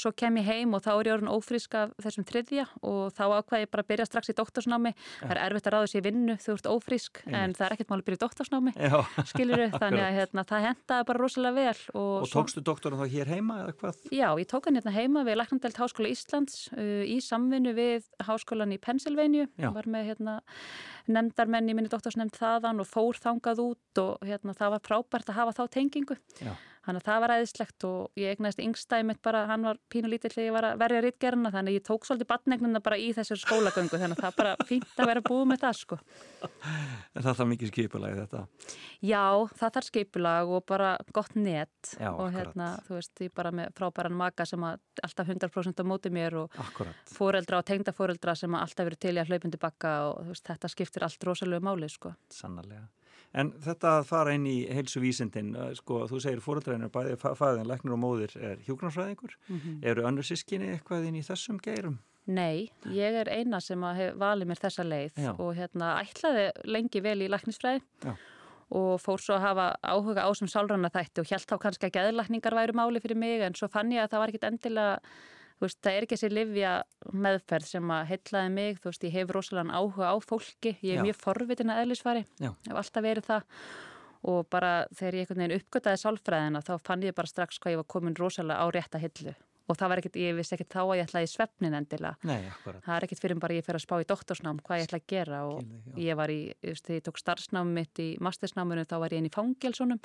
svo kem ég heim og þá er ég orðin ófrísk af þessum þriðja og þá ákvaði ég bara að byrja strax í doktorsnámi. Það er erfitt að ráða sér vinnu þú ert ófrísk en Einmitt. það er ekkert mál að byrja í doktorsnámi Já, skilur þannig að hérna, það hendaði bara rosalega vel og, Og svo- tókstu doktorinn þá hér heima eða hvað? Já, ég tók hann hérna heima við Læknandelt Háskóla Íslands uh, í samvinnu við Háskólan í Pennsylvania var með hérna nefndarmenn í minni doktorsnefnd þaðan og fór þangað út og hérna það var frábært að hafa þá tengingu. Já. Þannig að það var æðislegt og ég egnaðist yngstæði mitt bara, hann var pínulítill þegar ég var að verja rítgerna þannig að ég tók svolítið batnegnuna bara í þessar skólagöngu þannig að það er bara fínt að vera búið með það sko. En það þarf mikið skipulagi þetta. Já, það þarf skipulag og bara gott net Já, og hérna, þú veist, ég bara með frábæran maka sem alltaf 100% á móti mér og Akkurat. fóreldra og tengdafóreldra sem að alltaf verið til í að hlaupundi bakka og veist, þetta skiptir allt rosalega máli sko. Sannarlega. En þetta að fara inn í heilsu vísindin, sko, þú segir fóreldræðinu bæði fæðin, læknir og móðir er hjúknámsfræðingur. Mhm. Eru önnur sískinni eitthvað inn í þessum geirum? Nei, ég er eina sem valið mér þessa leið Já. og hérna ætlaði lengi vel í læknisfræði Já. og fór svo að hafa áhuga á sem sálranna þætti og held þá kannski að geðlækningar væru máli fyrir mig en svo fann ég að það var ekkit endilega veist, það er ekki þessi livja meðferð sem að heitlaði mig, þú veist, ég hef rosalega áhuga á fólki, ég er Já. mjög forvitin að eðlisfari, hef alltaf verið það. Og bara þegar ég einhvern veginn uppgötaði sálfræðina þá fann ég bara strax hvað ég var komin rosalega á rétta hillu. Og það var ekkert, ég vissi ekkert þá að ég ætlaði svefnin endilega. Nei, það er ekkert fyrir bara ég fer að spá í doktorsnám hvað ég ætla að gera. Og já. ég var í, þú veist, þegar ég tók starfsnámi mitt í mastersnáminu þá var ég inn í fangelsunum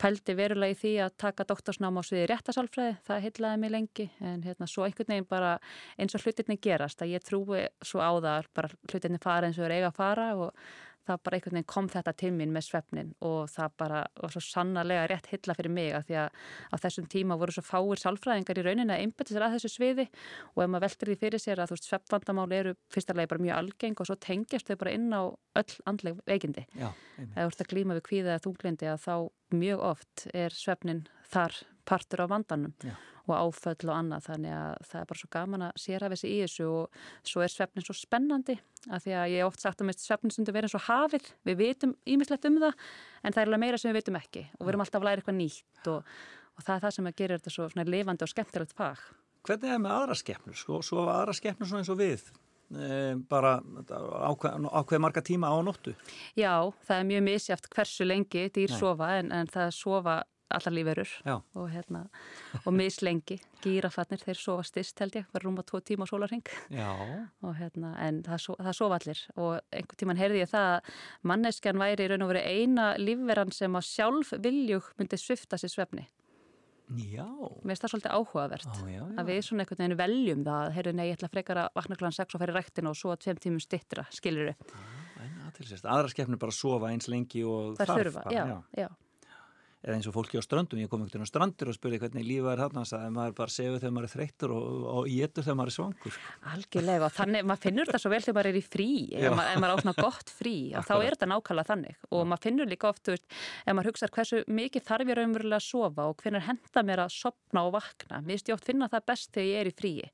pældi verulega í því að taka doktorsnám á sviði réttasálfræði, það heitlaði mig lengi en hérna svo einhvern veginn bara eins og hlutinni gerast, að ég trúi svo á það bara hlutinni fara eins og er eiga að fara og það bara einhvern veginn kom þetta til mín með svefnin og það bara var svo sannarlega rétt hilla fyrir mig að því að á þessum tíma voru svo fáir sálfræðingar í rauninni að einbæta sér að þessu sviði og ef maður veltir því fyrir sér að þú veist svefnvandamál eru fyrsta bara mjög algeng og svo tengjast þau bara inn á öll andleg veikindi. Já. Ef þú ert að glýma við kvíða eða þunglindi að þá mjög oft er svefnin þar partur á vandanum Já. og áföll og annað þannig að það er bara svo gaman að sér af þessi í þessu og svo er svefnin svo spennandi að því að ég hef oft sagt að mist svefnin stundu verið eins og hafið, við vitum ímislegt um það en það er alveg meira sem við vitum ekki og við erum alltaf að læra eitthvað nýtt og, og það er það sem að gera þetta svo lifandi og skemmtilegt fag. Hvernig er með aðra skepnur? Sko, svo aðra skepnur svona eins og við? E, bara ákveð, ákveð marga tíma á nóttu? Já, það er mjög misjáft hversu lengi dýr Nei. sofa en, en það sofa allar lífverur Já. og, hérna, og mislengi. Gírafarnir, þeir sofa styrst held ég, var rúma tvo tíma á sólarring Já. og hérna, en það, so, það sofa allir og einhvern tíman heyrði ég það að manneskjan væri í raun og veru eina lífveran sem að sjálf viljug myndi svifta sér svefni. Já. Mér finnst það svolítið áhugavert Ó, já, já. að við svona einhvern veginn veljum það, heyrðu nei, ég ætla frekar að vakna kláðan 6 og færi ræktina og svo að tveim tímum stittra, skilur aðtilsest, aðra skepnur bara sofa eins lengi og Það þarf þurfa, bara, já, já. Eða eins og fólki á ströndum, ég kom einhvern veginn á strandur og spurði hvernig lífa er þarna, að maður bara sefur þegar maður er þreyttur og, og getur þegar maður er svangur. Algjörlega og þannig, maður finnur þetta svo vel þegar maður er í frí, ef maður, maður á svona gott frí þá er þetta nákvæmlega þannig. Og maður finnur líka oft, veist, ef maður hugsaður hversu mikið þarf ég raunverulega að sofa og hvernig henda mér að sopna og vakna, mér finnst ég oft finna það best þegar ég er í fríi.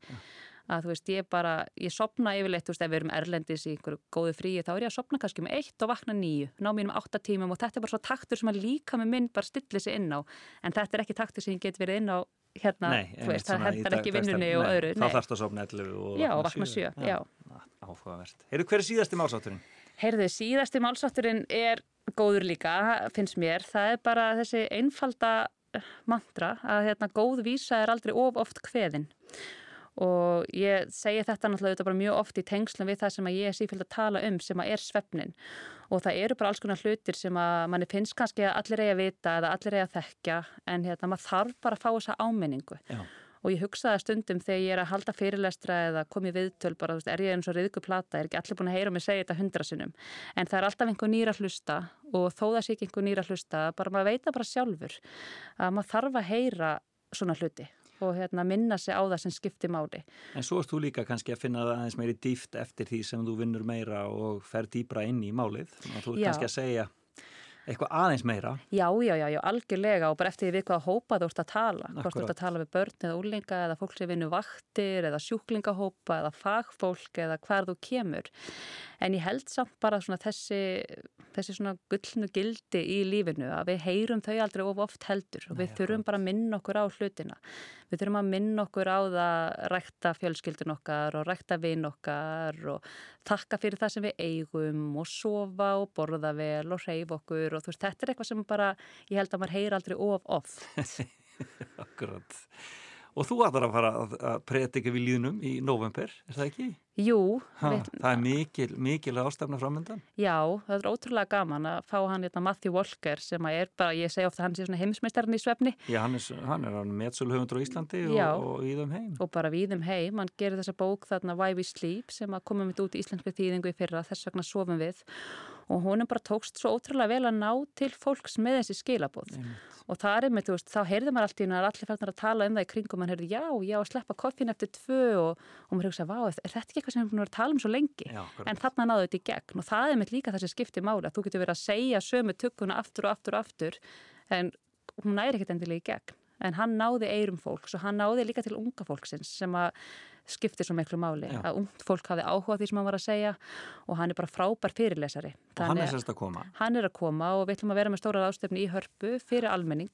Að þú veist, ég bara, ég sopna yfirleitt, þú veist, ef við erum erlendis í einhverju góðu fríi, þá er ég að sopna kannski með eitt og vakna nýju, ná mínum átta tímum og þetta er bara svo taktur sem að líka með minn bara stilli sig inn á, en þetta er ekki taktur sem ég get verið inn á hérna, þú veist, það hendar ekki vinnunni og öðru. Þá þarfst að sofna 11 og Já, vakna sjö, já. Áhugavert. Heyrðu, hver er síðasti málsátturinn? Heyrðu, síðasti málsátturinn er góður líka, finnst mér. Það er bara þessi einfalda mantra að hérna, góð vísa er aldrei of oft kveðin. Og ég segi þetta náttúrulega mjög oft í tengslum við það sem ég er sífælt að tala um sem að er svefnin og það eru bara alls konar hlutir sem að manni finnst kannski að allir eigi að vita eða allir eigi að þekkja en hérna maður þarf bara að fá þessa áminningu. Já. og ég hugsaði stundum þegar ég er að halda fyrirlestra eða komið viðtöl bara, veist, er ég eins og riðgu plata, er ekki allir búin að heyra mig segja þetta hundra sinnum? En það er alltaf einhver nýra hlusta og þó það sé ekki einhver nýra hlusta bara maður veita bara sjálfur að maður þarf að heyra svona hluti og hérna, minna sig á það sem skiptir máli. En svo erst þú líka kannski að finna það aðeins meiri dýft eftir því sem þú vinnur meira og fer dýbra inn í málið. Þú er kannski að segja eitthvað aðeins meira. Já, já, já, já, algjörlega og bara eftir því við hvað hópa þú ert að tala. Hvort þú ert að tala við börn eða úlinga eða fólk sem vinur vaktir eða sjúklingahópa eða fagfólk eða hvar þú kemur. En ég held samt bara svona þessi, þessi svona gullnu gildi í lífinu að við heyrum þau aldrei of oft heldur og við þurfum bara að minna okkur á hlutina. Við þurfum að minna okkur á það að rækta fjölskyldun okkar og rækta vinn okkar og þakka fyrir það sem við eigum og sofa og borða vel og hreyfa okkur og þú veist, þetta er eitthvað sem bara, ég held að maður heyr aldrei of oft. Akkurat. Og þú ætlar að fara að, að predika við líðnum í november, er það ekki? Jú, Ha, við, það er mikil, mikil ástafna framöndan. já, það er ótrúlega gaman að fá hann hérna Matthew Walker sem að er bara, ég segi ofta að hann sé svona heimsmeistarinn í svefni Já, hann er, hann er meðsöluhöfundur á Íslandi Já. og, og í þeim heim. og bara víðum heim, hann gerir þessa bók þarna Why We Sleep sem að komum við út í íslenski þýðingu í fyrra, þess vegna sofum við og honum bara tókst svo ótrúlega vel að ná til fólks með þessi skilabóð og það er einmitt, þú veist, þá heyrði maður allt í hún að allir fannir að tala um það í kringum, hann heyrði já, já, sleppa koffin eftir tvö og, og maður hugsa, vá, er þetta ekki eitthvað sem við erum að tala um svo lengi? Já, en þarna náðu þetta í gegn. Og það er einmitt líka þessi skipti máli að þú getur verið að segja sömu tugguna aftur og aftur og aftur en hún næri ekkert endilega í gegn. En hann náði eirum fólks og hann náði líka til unga fólksins sem að skiptir svo miklu máli Já. að ungt fólk hafi áhuga því sem hann var að segja og hann er bara frábær fyrirlesari Og hann er sérst að koma. Hann er að koma og við ætlum að vera með stóra ráðstöfni í hörpu fyrir almenning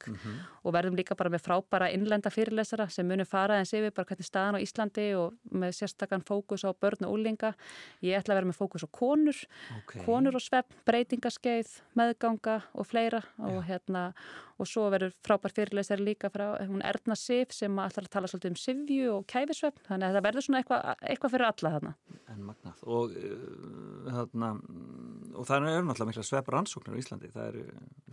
og verðum líka bara með frábæra innlenda fyrirlesara sem munum fara en sé við bara hvernig staðan á Íslandi og með sérstakann fókus á börn og úlinga. Ég ætla að vera með fókus á konur, Ok. konur og svepp, breytingaskeið, meðganga og fleira og hérna og svo verður frábær fyrirlesari líka frá hún Erna Sif sem ætlar að tala svolítið um sifju og kæfisvepp þannig að það verður svona eitthvað eitthva fyrir alla þarna. En magnað. Og, uh, þarna, og það eru náttúrulega mikla svepp rannsóknir á Íslandi. Það eru,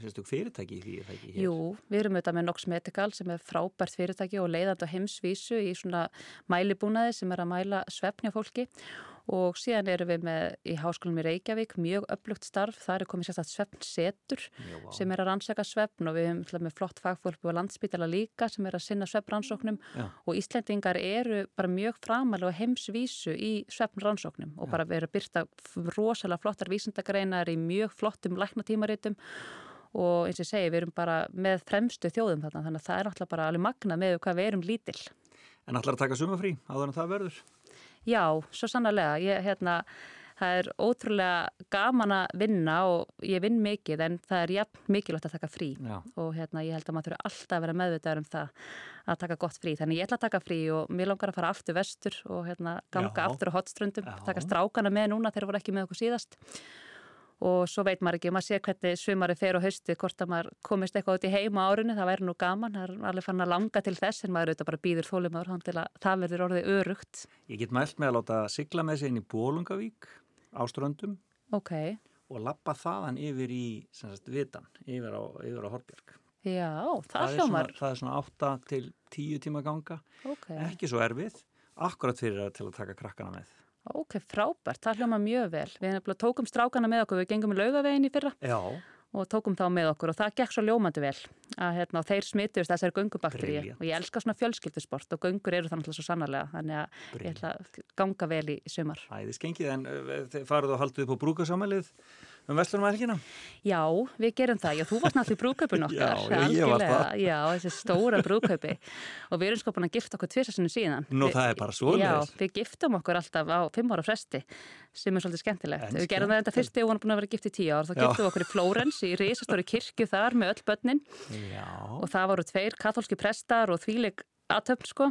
sérstök fyrirtæki í því, er það ekki hér? Jú, við erum auðvitað með Nox Medical sem er frábært fyrirtæki og leiðandi á heimsvísu í svona mælibúnaði sem er að mæla svefni á fólki og síðan erum við með í háskólum í Reykjavík mjög upplugt starf, það er komið sérstætt svefnsetur Já, vá. sem er að rannsaka svefn og við hefum með flott fagfólk og landspítala líka sem er að sinna svefnrannsóknum Já. og Íslendingar eru bara mjög framalega heimsvísu í svefnrannsóknum og bara við erum að byrta rosalega flottar vísindagreinar í mjög flottum læknatímaritum og eins og segi, við erum bara með fremstu þjóðum þarna, þannig að það er náttúrulega bara alveg magna með hvað við erum lítill. En allar að taka sumafrí áður en það verður? Já, svo sannarlega, ég, hérna, það er ótrúlega gaman að vinna og ég vinn mikið en það er jafn mikilvægt að taka frí Já. og hérna, ég held að maður þurfa alltaf að vera meðvitaður um það að taka gott frí. Þannig ég ætla að taka frí og mér langar að fara aftur vestur og hérna, ganga Já. aftur á hotströndum, taka strákana með núna þegar voru ekki með okkur síðast og svo veit maður ekki, maður sé hvernig sumari fer og hausti, hvort að maður komist eitthvað út í heima árinu, það væri nú gaman það er alveg fann að langa til þess en maður auðvitað bara býður þólumöður hann til að það verður orðið örugt Ég get mælt með að láta sigla með sig inn í Bólungavík á ströndum Ok, og lappa þaðan yfir í sagt, vitan, yfir á, á Horbjörg. já, það, er hljómar. svona, það er svona 8 til 10 tíma ganga, ok, ekki svo erfið, akkurat fyrir að til að taka krakkana með. Ok, frábært, það hljómar mjög vel. Við tókum strákana með okkur, við gengum í laugavegin í fyrra Já, og tókum þá með okkur og það gekk svo ljómandi vel að hérna, þeir smituðust þessari göngubakteríu. Brilliant. og ég elska svona fjölskyldusport og göngur eru þannig svo sannarlega. Þannig að ég ætla að ganga vel í sumar. Æði skengið, en þið farið og haldið upp á brúkasamælið um Vestlunum helgina? Já, við gerum það, já, þú varst náttúrulega í brúköpun okkar Já, já, ég var algjörlega. það. Já, þessi stóra brúköpi og við erum sko búin að gifta okkur tvisasunum síðan Nú, Við- það er bara svoleiðis. Já, við giftum okkur alltaf á fimm ára fresti sem er svolítið skemmtilegt. En við gerum það enda fyrst þegar við varum búin að vera gift í tíu ár þá Já. giftum við okkur í Flórens í risastóri kirkju þar með öll börnin Já. og það voru tveir katholski prestar og þvíleik aðtöfn sko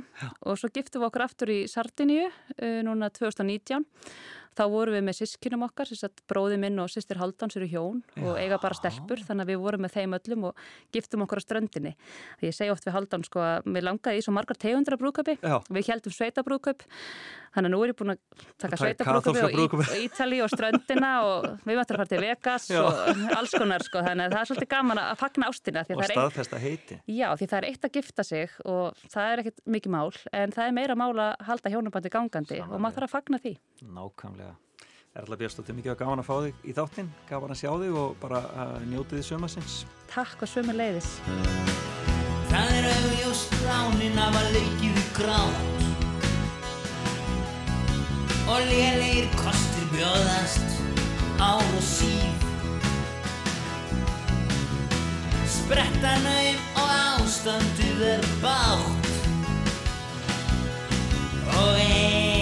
og svo giftum við okkur aftur í Sardiníu uh, núna 2019 þá vorum við með sískinum okkar, bróði minn og sýstir Haldáns eru hjón og eiga bara stelpur þannig að við vorum með þeim öllum og giftum okkur á ströndinni. Ég segi oft við Haldán sko að mér langaði í svo margar tegundra brúköpi, við heldum sveita brúköp Þannig að nú er ég búin að taka sveitabrúkupi og Ítali og ströndina og við möttum að fara til Vegas Já. og alls konar sko. Þannig að það er svolítið gaman að fagna ástina. Og staðfesta heiti. Já, því það er eitt að gifta sig og það er ekkit mikið mál en það er meira mál að halda hjónabandi gangandi Samanlega. og maður þarf að fagna því. Nákvæmlega. Erla Björnstóttir, mikið gaman að fá þig í þáttinn, gaman að sjá þig og bara uh, njótið þið sömasins. Takk og sömu leiðis. Það er auðvjóst lánin af að leikið grátt og lélegir kostir bjóðast ár og síf Sprettanauðum og ástanduð er bátt og engar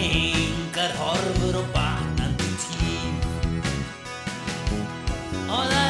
og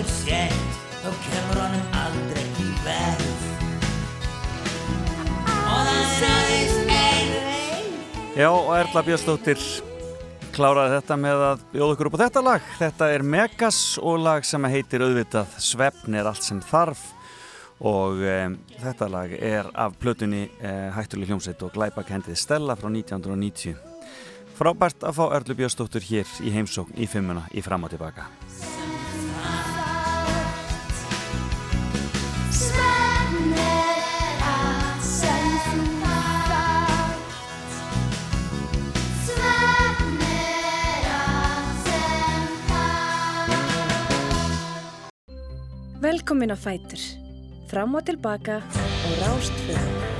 refur sett Þá kemur honum aldrei í verð Og það er aðeins ein leið Já, og Erla Björnstóttir kláraði þetta með að bjóða ykkur upp á þetta lag. Þetta er Megas og lag sem heitir auðvitað Svefn er allt sem þarf og um, þetta lag er af plötunni uh, Hættuleg hljómsveit og glæpakendið Stella frá 1990. Frábært að fá Erlu Björnstóttir hér í heimsókn í fimmuna í fram og tilbaka. Velkomin á Fætur. Fram og tilbaka á Rástfjörn.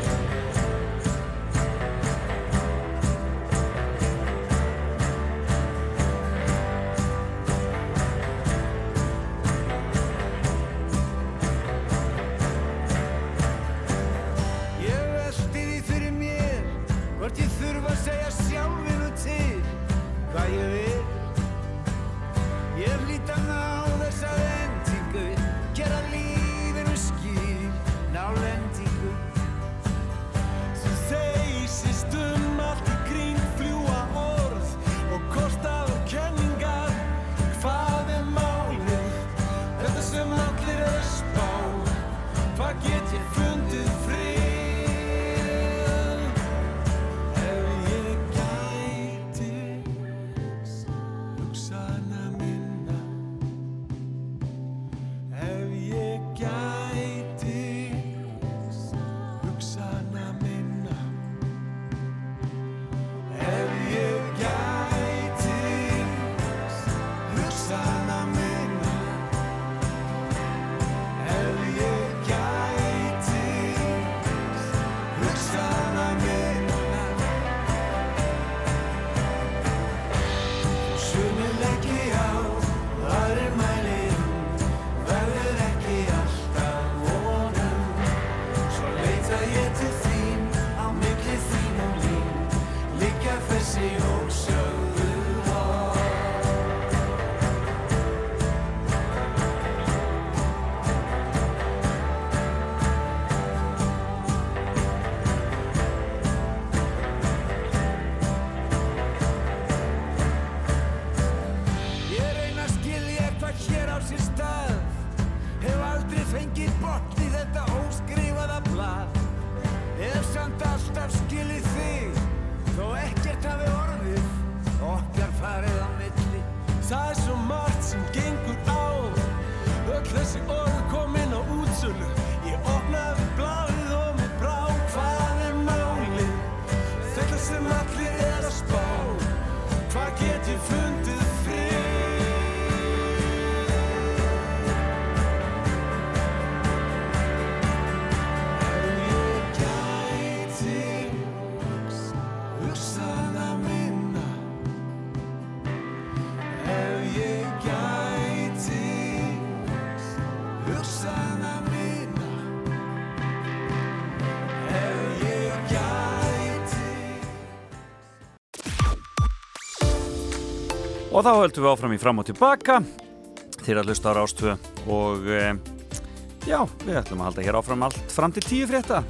Og þá höldum við áfram í fram og tilbaka Þeir að hlusta á Rástvö og e, já, við ætlum að halda hér áfram allt fram til tíu frétta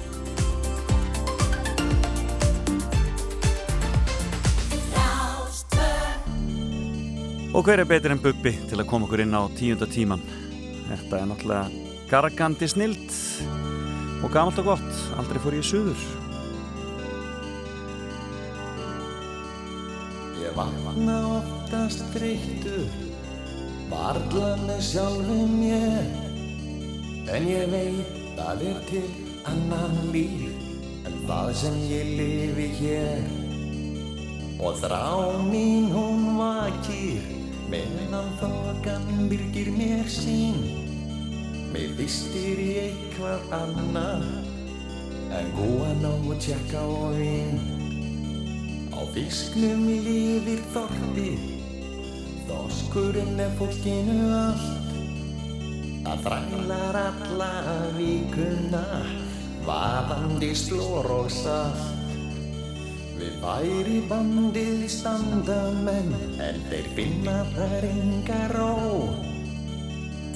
Og hver er betur en Bubbi til að koma okkur inn á tíunda tíman? Þetta er náttúrulega gargandi snild og gamalt og gott, aldrei fór ég suður. Vakna oftast þreyttur Varla með sjálfum mér. En ég veit að er til annan líf En það sem ég lifi hér. Og þrá mín hún vakir Meðan þokan byrgir mér sín. Mér vistir í eitthvað annað En góðan á og tjekka og vín Á fisknum lifir þorpið, þorskurinn er fólkinu allt. Það þrælar alla vikuna, vaðandi slór og salt. Við væri bandið standa menn, en þeir finna þar enga ró.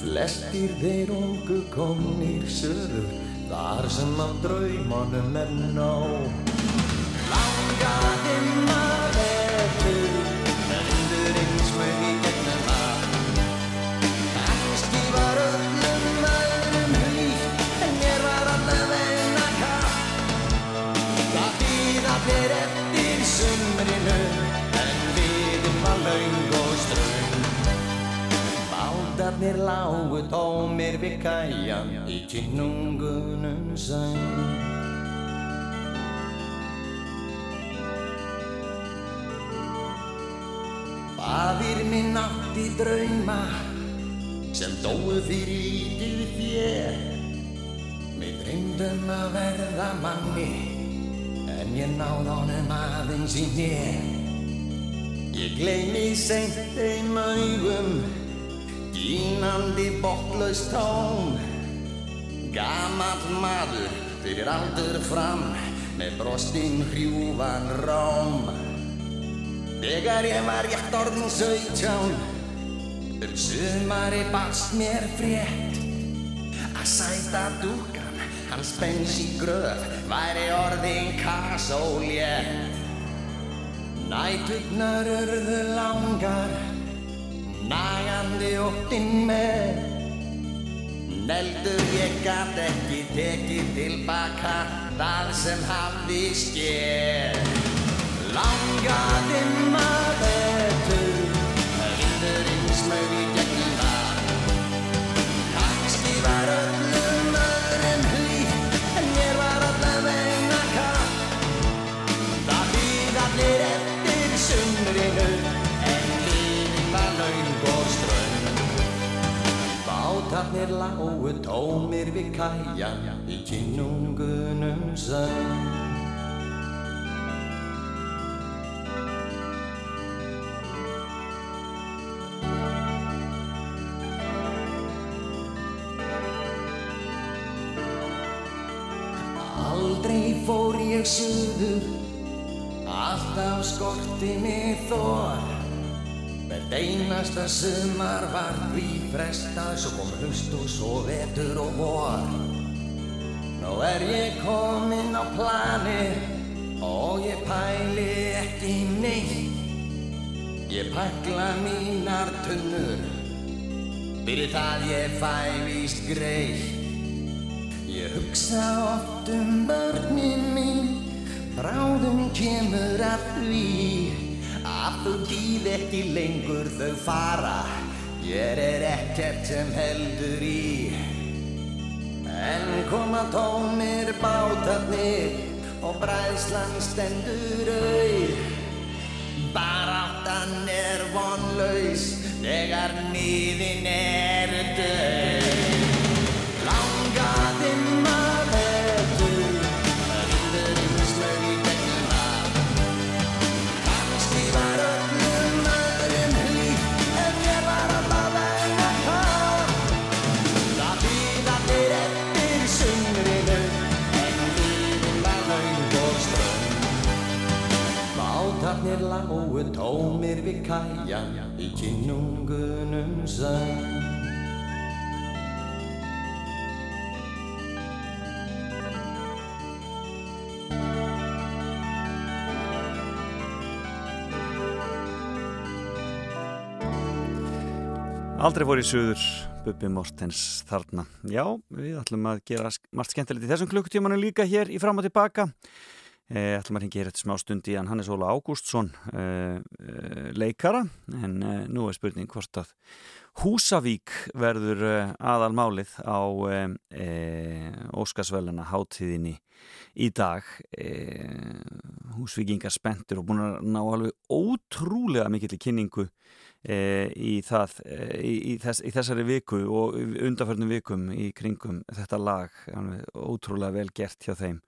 Flestir þeir ungu komnir söður, þar sem af draumanum er nóg. Öðrum hlýtt En mér við kæjan Í kynungunum söng Fadir minn átti drauma sem dóu fyrir lítið þér Mér dreymdum að verða manni en ég náð honum aðeins í nér Ég gleymi seint þeim augum dýnandi botlaust tón Gamall maður fyrir aldur fram með brostinn hrjúvan róm Þegar ég var rétt orðin sautján um sumari barst mér frétt að sæta dúkan hans bens í gröf væri orðin kasólétt Nætugnar urðu langar nagandi óttinn með. Neldur ég gat ekki tekið tilbaka það sem hafði skér Langaði maður betur. Vindurinn smög í gegnum það Kannski var öllum öðrum hlýtt En mér var allavegna katt Það býð allir eftir sumrinu En lífið var laung og strönd Bátarnir lágu tómir við kæjan Í kynungunum sönd ég suður, alltaf skorti mig þor. Hvert einasta sumar var því frestað, svo kom haust og svo vetur og vor. Nú er ég kominn á plani og ég pæli ekki neitt. Ég pakla mínar tunnur, fyrir það ég fæ víst greitt. Ég hugsa oft um börnin mín, bráðum kemur að því að þau býð ekki lengur þau fara, ég er ekkert sem heldur í. En koma tómir bátarnir og bræðslan stendur auð, baráttan er vonlaus þegar nýðin er döð. Lágu tómir við kæjan Í kynungunum sönd Aldrei fór í suður, Bubi Mortens þarna. Já, við ætlum að gera margt skemmtilegt í þessum klukkutímanu líka hér í fram og tilbaka. Eh, ætlum að ringa hér eftir smá stund í hann. Hannes Óla Ágústsson eh, eh, leikara, en nú er spurning hvort að Húsavík verður aðalmálið á Óskarsvæluna hátíðinni í dag. Húsvíkingar spenntur og búin að ná alveg ótrúlega mikill kynningu í, það, í, þess, í þessari viku og undarförnum vikum í kringum þetta lag. Ótrúlega vel gert hjá þeim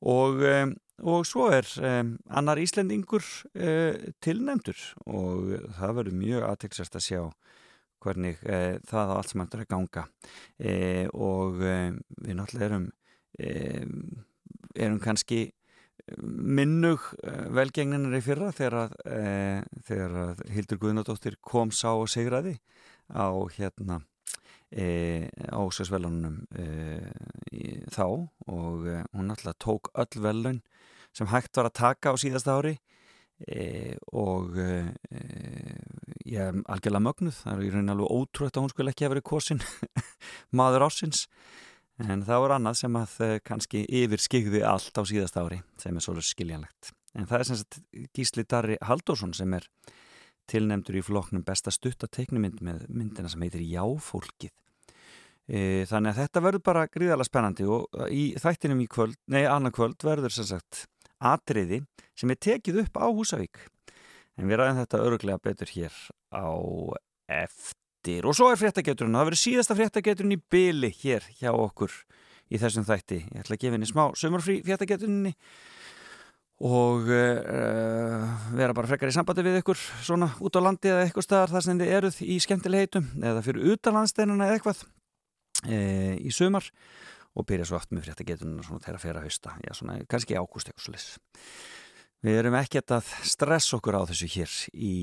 og, og svo er annar Íslendingur tilnefndur. Og það verður mjög aðtilsast að sjá hvernig það á allt sem hættur að ganga. Og við náttúrulega erum erum kannski minnug velgengninir í fyrra þegar að, e, þegar að Hildur Guðnardóttir kom sá og segraði á hérna e, ásvegsvelunum e, þá. Og e, hún alltaf tók öll velun sem hægt var að taka á síðasta ári. Og ég er algjörlega mögnuð. Það er í raunin alveg ótrúið að hún skulle ekki hafa verið kosin maður ásins En það voru annað sem að kannski yfir skigði allt á síðast ári sem er svolítið skiljanlegt. En það er sem sagt Gísli Darri Halldórsson sem er tilnemdur í floknum besta stuttateiknumynd með myndina sem heitir Jáfólkið. E, þannig að þetta verður bara gríðarlega spennandi og í þættinum í kvöld, nei annar kvöld verður sem sagt atriði sem er tekið upp á Húsavík. En við ræðum þetta öruglega betur hér á eftir og svo er fréttageturinn, það verður síðasta fréttageturinn í byli hér hjá okkur í þessum þætti. Ég ætla að gefa henni smá sömurfrí fréttageturinni og uh, vera bara frekar í sambandi við ykkur svona út á landi eða eitthvað staðar þar sem þið eruð í skemmtilegheitum eða fyrir utanlandsteinuna eða eitthvað uh, í sömar og byrja svo aft með fréttagetunum svona þegar að fyrra hausta, já svona kannski ágúst eitthvað svo lis. Við erum ekkert að stressa okkur á þessu hér í,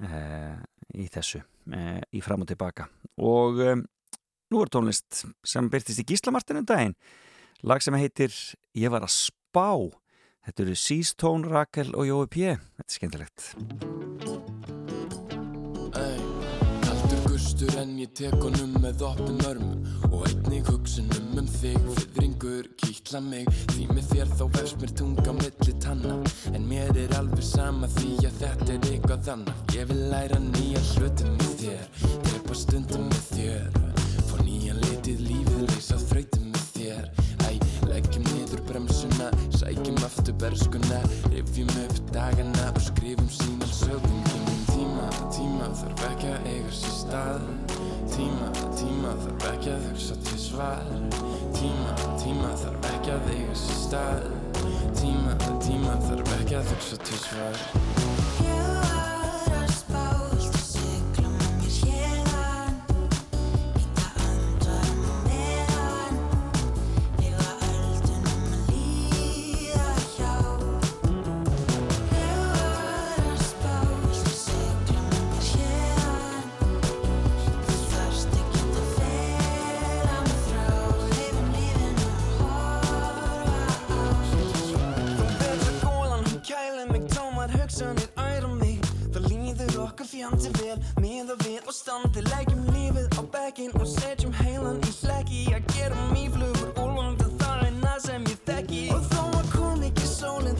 uh, í þessu, í fram og tilbaka. Og nú er tónlist sem byrtist í Gíslamartinu daginn, lag sem heitir Ég var að spá Þetta eru Seastone, Rakel og Jói P. Þetta er skemmtilegt. Ey, kaldur gustur en ég tek honum með opnum örmum og einnig hugsunum um þig, fyrringur, kýtla mig. Því með þér þá vefst mér tunga milli tanna. En mér er alveg sama því að þetta er eitthvað annaf ég vil læra nýja hlutum með þér drepa stundum með þér. Fór nýjan litið lífið leysa þrautum með þér sækjum aftur berskuna rifjum upp dagana og skrifum sína sögum kynum tíma, tíma þarf ekki að eiga sér stað. Tíma, tíma þarf ekki að hugsa til svar. Tíma, tíma þarf ekki að eiga sér stað. Tíma, tíma þarf ekki að hugsa til svar okkar fjandi vel. Miða við og standi Leggjum lífið á bekkin og setjum heilan í hlekki. Að gera mýflugur úlvandi það er það sem ég þekki. Og þó að kom ekki sólinn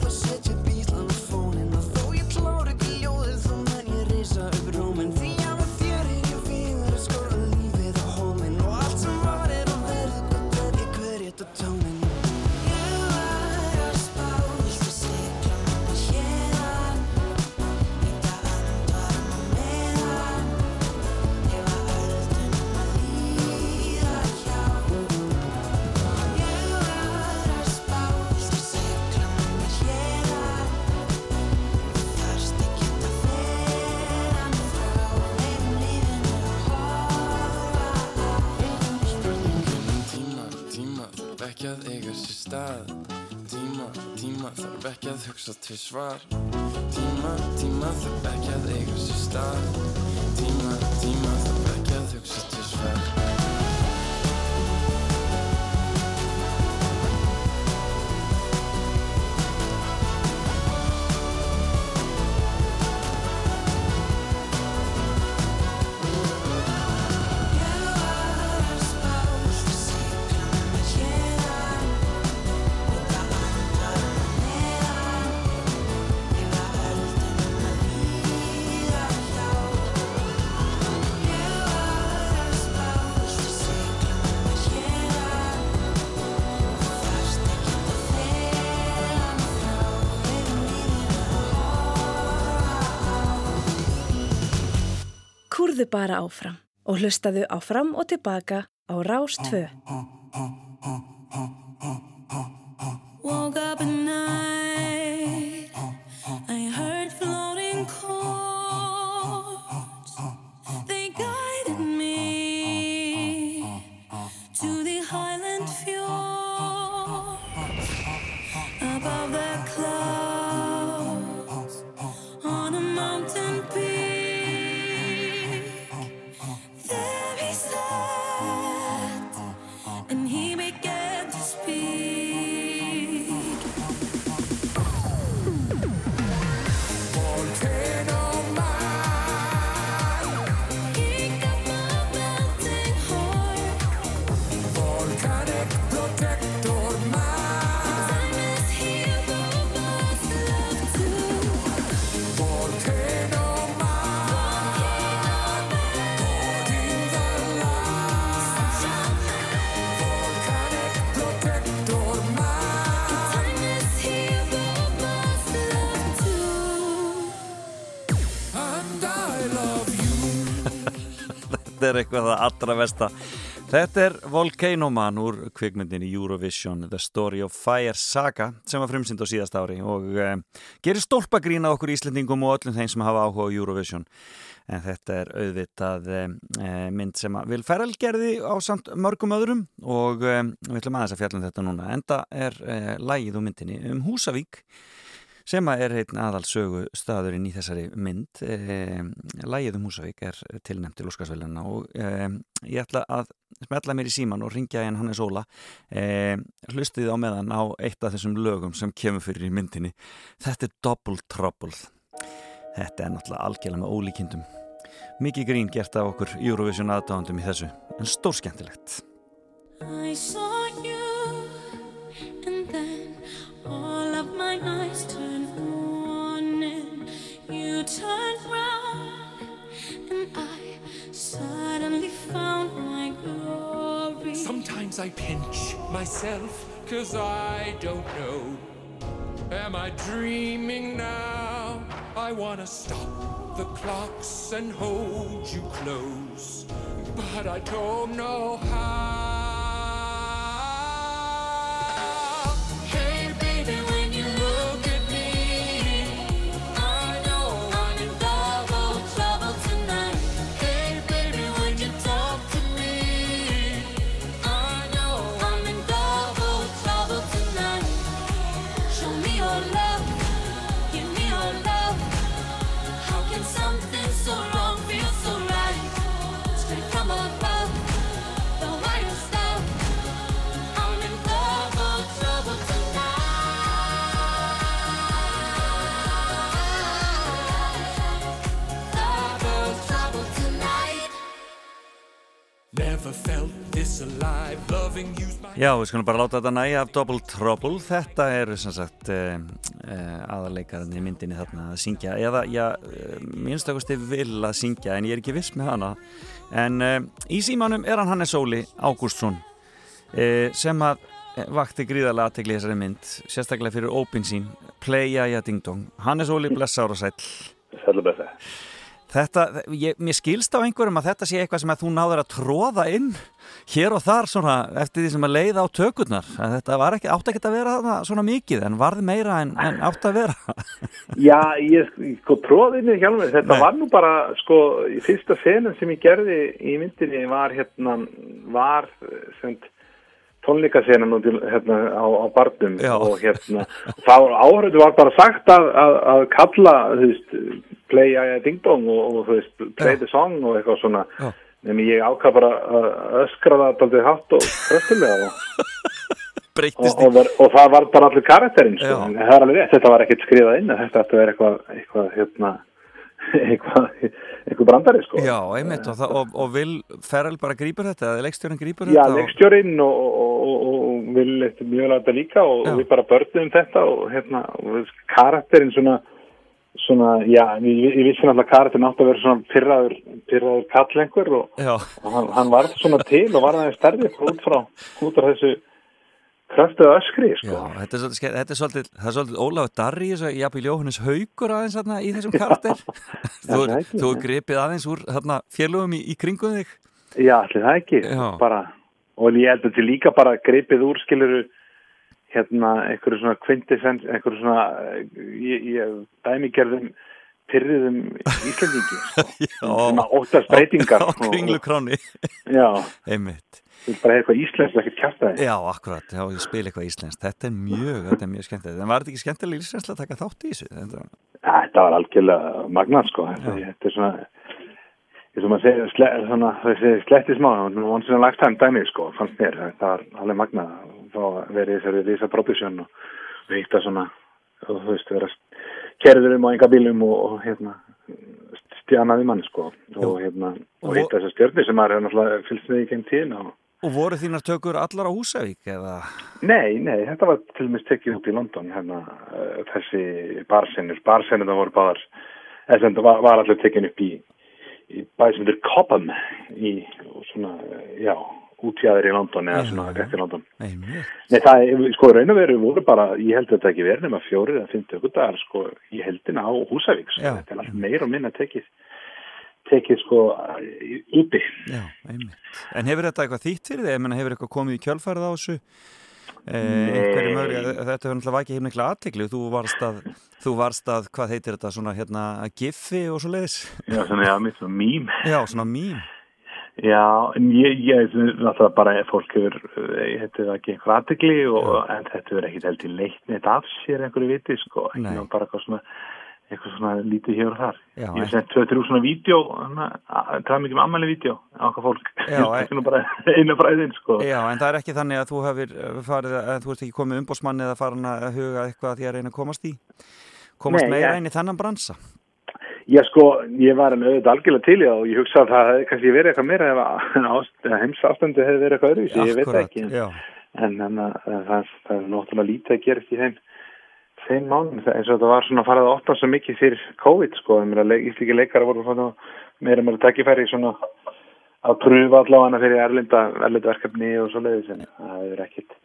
til svar. Tíma, tíma þarf ekki að eiga sér stað. Tíma, tíma þarf ekki að hugsa til svar Kúrðu bara áfram og hlustaðu á fram og tilbaka á Rás allra versta. Þetta er Volcano Man úr kvikmyndinni Eurovision The Story of Fire Saga sem var frumsynd á síðast ári og eh, gerir stólpagrín á okkur Íslandingum og öllum þeim sem hafa áhuga á Eurovision. En þetta er auðvitað eh, mynd sem að Vil Ferrell gerði á samt mörgum öðrum og eh, við ætlum aðeins að fjalla um þetta núna. Enda er eh, lægið úr myndinni um Húsavík sem að er einn aðalsögu staðurinn í þessari mynd. E, Lægið um Húsavík er tilnæmt til Óskarsvæluna og e, ég ætla að smetla mér í síman og ringja henn Hannes Óla e, hlustið á meðan á eitt af þessum lögum sem kemur fyrir í myndinni. Þetta er Double Trouble. Þetta er náttúrulega algjörlega með ólíkindum. Mikið grín gert af okkur Eurovision aðdáðandum í þessu en stór turned round, and I suddenly found my glory. Sometimes I pinch myself, cause I don't know. Am I dreaming now? I wanna stop the clocks and hold you close, but I don't know how. Já, við skulum bara láta þetta næja af Double Trouble. Þetta er sem sagt uh, uh, aðarleikarinn í myndinni þarna að syngja. Eða, já, uh, minnstakosti vil að syngja en ég er ekki viss með hana. En uh, í símanum er hann Hannes Óli Ágústsson uh, sem að eh, vakti gríðarlega aðtegli þessari mynd, sérstaklega fyrir Open sín, Play Jaja Ding Dong. Hannes Óli, blessaður og sæll. Sælu blessa. Þetta, ég, mér skilst á einhverjum að þetta sé eitthvað sem að þú náður að tróða inn hér og þar svona eftir því sem að leiða á tökurnar. Þetta var ekki, átt ekki að vera svona mikið en varði meira en, en átt að vera. Já, ég sko tróði inn í hjálmur. Þetta Nei. var nú bara sko í fyrsta senum sem ég gerði í myndinni var hérna var sem tónleikasenan út hérna, á, á barnum Já. og hérna þá áhörðu var bara sagt að, að, að kalla þú veist, play a ding dong og, og þú veist, play Já. the song og eitthvað svona. Nefnir ég ákvað bara að öskra það daldið hátt og kröftulega og og, og, var, og það var bara allir karakterinn sko. Já. en það er alveg rétt, þetta var ekkert skrifað inn þetta ætti að vera eitthvað eitthvað hérna eitthvað, eitthvað brandari sko. Já, einmitt og, það, og, og vil Ferrell bara grípur þetta eða leikstjórinn grípur Já, þetta og- leikstjórinn og, og, og, og, og vil mjög láta líka og, Já. við bara börnum þetta og hérna, karakterinn svona svona, já, ég, ég vissi náttúrulega að karakterinn átti að vera svona pyrraður pyrraður kall einhver og, Já, og hann, hann varð svona til og varð aðeins stærri út frá, út frá þessu kröftuðu öskri, já, sko þetta er svolítið, þetta er svolítið, það er svolítið Ólafur Darri, jafnvel Jóhannes Haugur aðeins þarna í þessum karakter. þú, ekki, þú nei. gripið aðeins úr þarna félögum í, í kringum þig. Já, allir það ekki Já. bara, og ég held að þetta líka bara gripið úr skiluru hérna, einhverju svona kvintessens einhverju svona eh, ég, ég, dæmigerðum pyrriðum Íslandingi sko, sem að óttast breytingar á kringlukráni. Já, Einmitt. þú vil bara eitthvað íslenskt ekkert kjæft Já, akkurat, já, ég spil eitthvað íslenskt. Þetta er mjög, þetta er mjög skemmtilegt. En var þetta ekki skemmtilega íslenskt að taka þátt í þessu? Þetta, Þetta var algjörlega magnað sko þetta, er svona eins og maður segir, sle, sletti smá once in a lifetime dæmi sko fannst mér, þetta var alveg magnað þá verið í þessari risa production og, hitta svona þú veist, vera kerður um á enga bílum og, og hérna stjanaði mann sko. Og hérna Og og hitta þessar stjörnir sem maður hefur náttúrulega fylgst með í geng tíðina og og voru þínar tökur allar á Húsavík eða? Nei, nei, þetta var til og með tekið út í London hérna, uh, þessi barsinnur, barsinnur það voru báðar eða sem þetta var, var allir tekinn upp í, í þetta er Cobham í svona, uh, já, útjæðir í London eða svona í London. Nei, það, er- sko, raun og veru voru bara, ég held að þetta ekki verið nema fjórir eða fimm tökudagar, sko, í heldina á Húsavík, sko, þetta er allt meir og minna tekið tekið sko úti. Já, einmitt. En hefur þetta eitthvað þýtt fyrir þig? Ég meina, hefur eitthvað komið í kjölfærið á þessu? Eh, mögri, þetta hefur náttúrulega vakið heimleiklega aðtekli þú varst að, þú varst að, hvað heitir þetta, svona hérna giffi og svo leiðis Já, svona, já, mitt svona mím. Já, svona mím Já, en ég, ég, náttúrulega bara fólk hefur, eh, þetta er ekki einhver aðtegli og, en þetta hefur ekkit held í leitt neitt af sér einhverju viti, sko, ekki ná bara eitthvað svona, eitthvað svona lítið hér og þar. Já, ég hef sett 2-3 svona vídeo, er mikið um ammæli vídeo á okkar fólk. Já, ekki nú bara eina fræðin, sko. Já, en það er ekki þannig að þú hefur eh, farið, að þú ert ekki komið umbósmanni eða farin að huga eitthvað að því að reyna að komast í komast meira inn í þennan bransa Já, sko, ég var en auðvitað algjörlega til það og ég hugsa að það hefði kannski verið eitthvað meira ef að heimsástandi hefði verið eitthvað öðruvísi, ég veit það ekki. En, já. en, en að, það, það er náttúrulega lítið að gerast í þeim, þeim mánum. Það, eins og þetta var svona farið að opna svo mikið fyrir COVID, sko. Ég meina, íslíki leikara voru svona meira meira takkifæri svona að pröfa allavega fyrir erlenda, erlenda verkefni og svo leiðis en það hefur ekkit,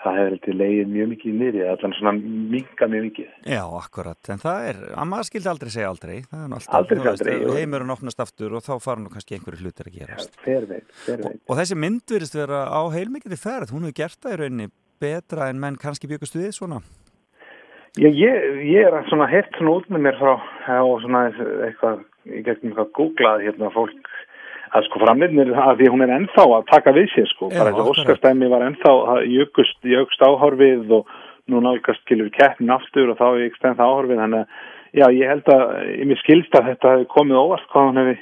það hefur eitthvað leiðið mjög mikið niður, allan svona minga mjög mikið. Já, akkurat, en það er, að maður skildi aldrei segja aldrei. Það er alltaf, Aldrei þú veist, heimurinn opnast aftur og þá fara nú kannski einhverju hlutir að gerast. Fer veit, fer veit. og þessi mynd virðist vera á heilmikið ferð, hún hefur gert það í rauninni betra en menn kannski byggustu við svona. Já, ég, ég er svona hert svona út með mér frá og svona eitthvað, í gegnum eitthvað googlað hérna fólk að sko framliðnir að því hún er ennþá að taka við sér sko, bara akkurat. óskastæmi var ennþá jökust, jökust áhorfið og nú nálgast skilur keppnin aftur og þá er ykkur stænt áhorfið þannig að já, ég held að, ég mér skilst að þetta hefði komið óvart hvað hún hefði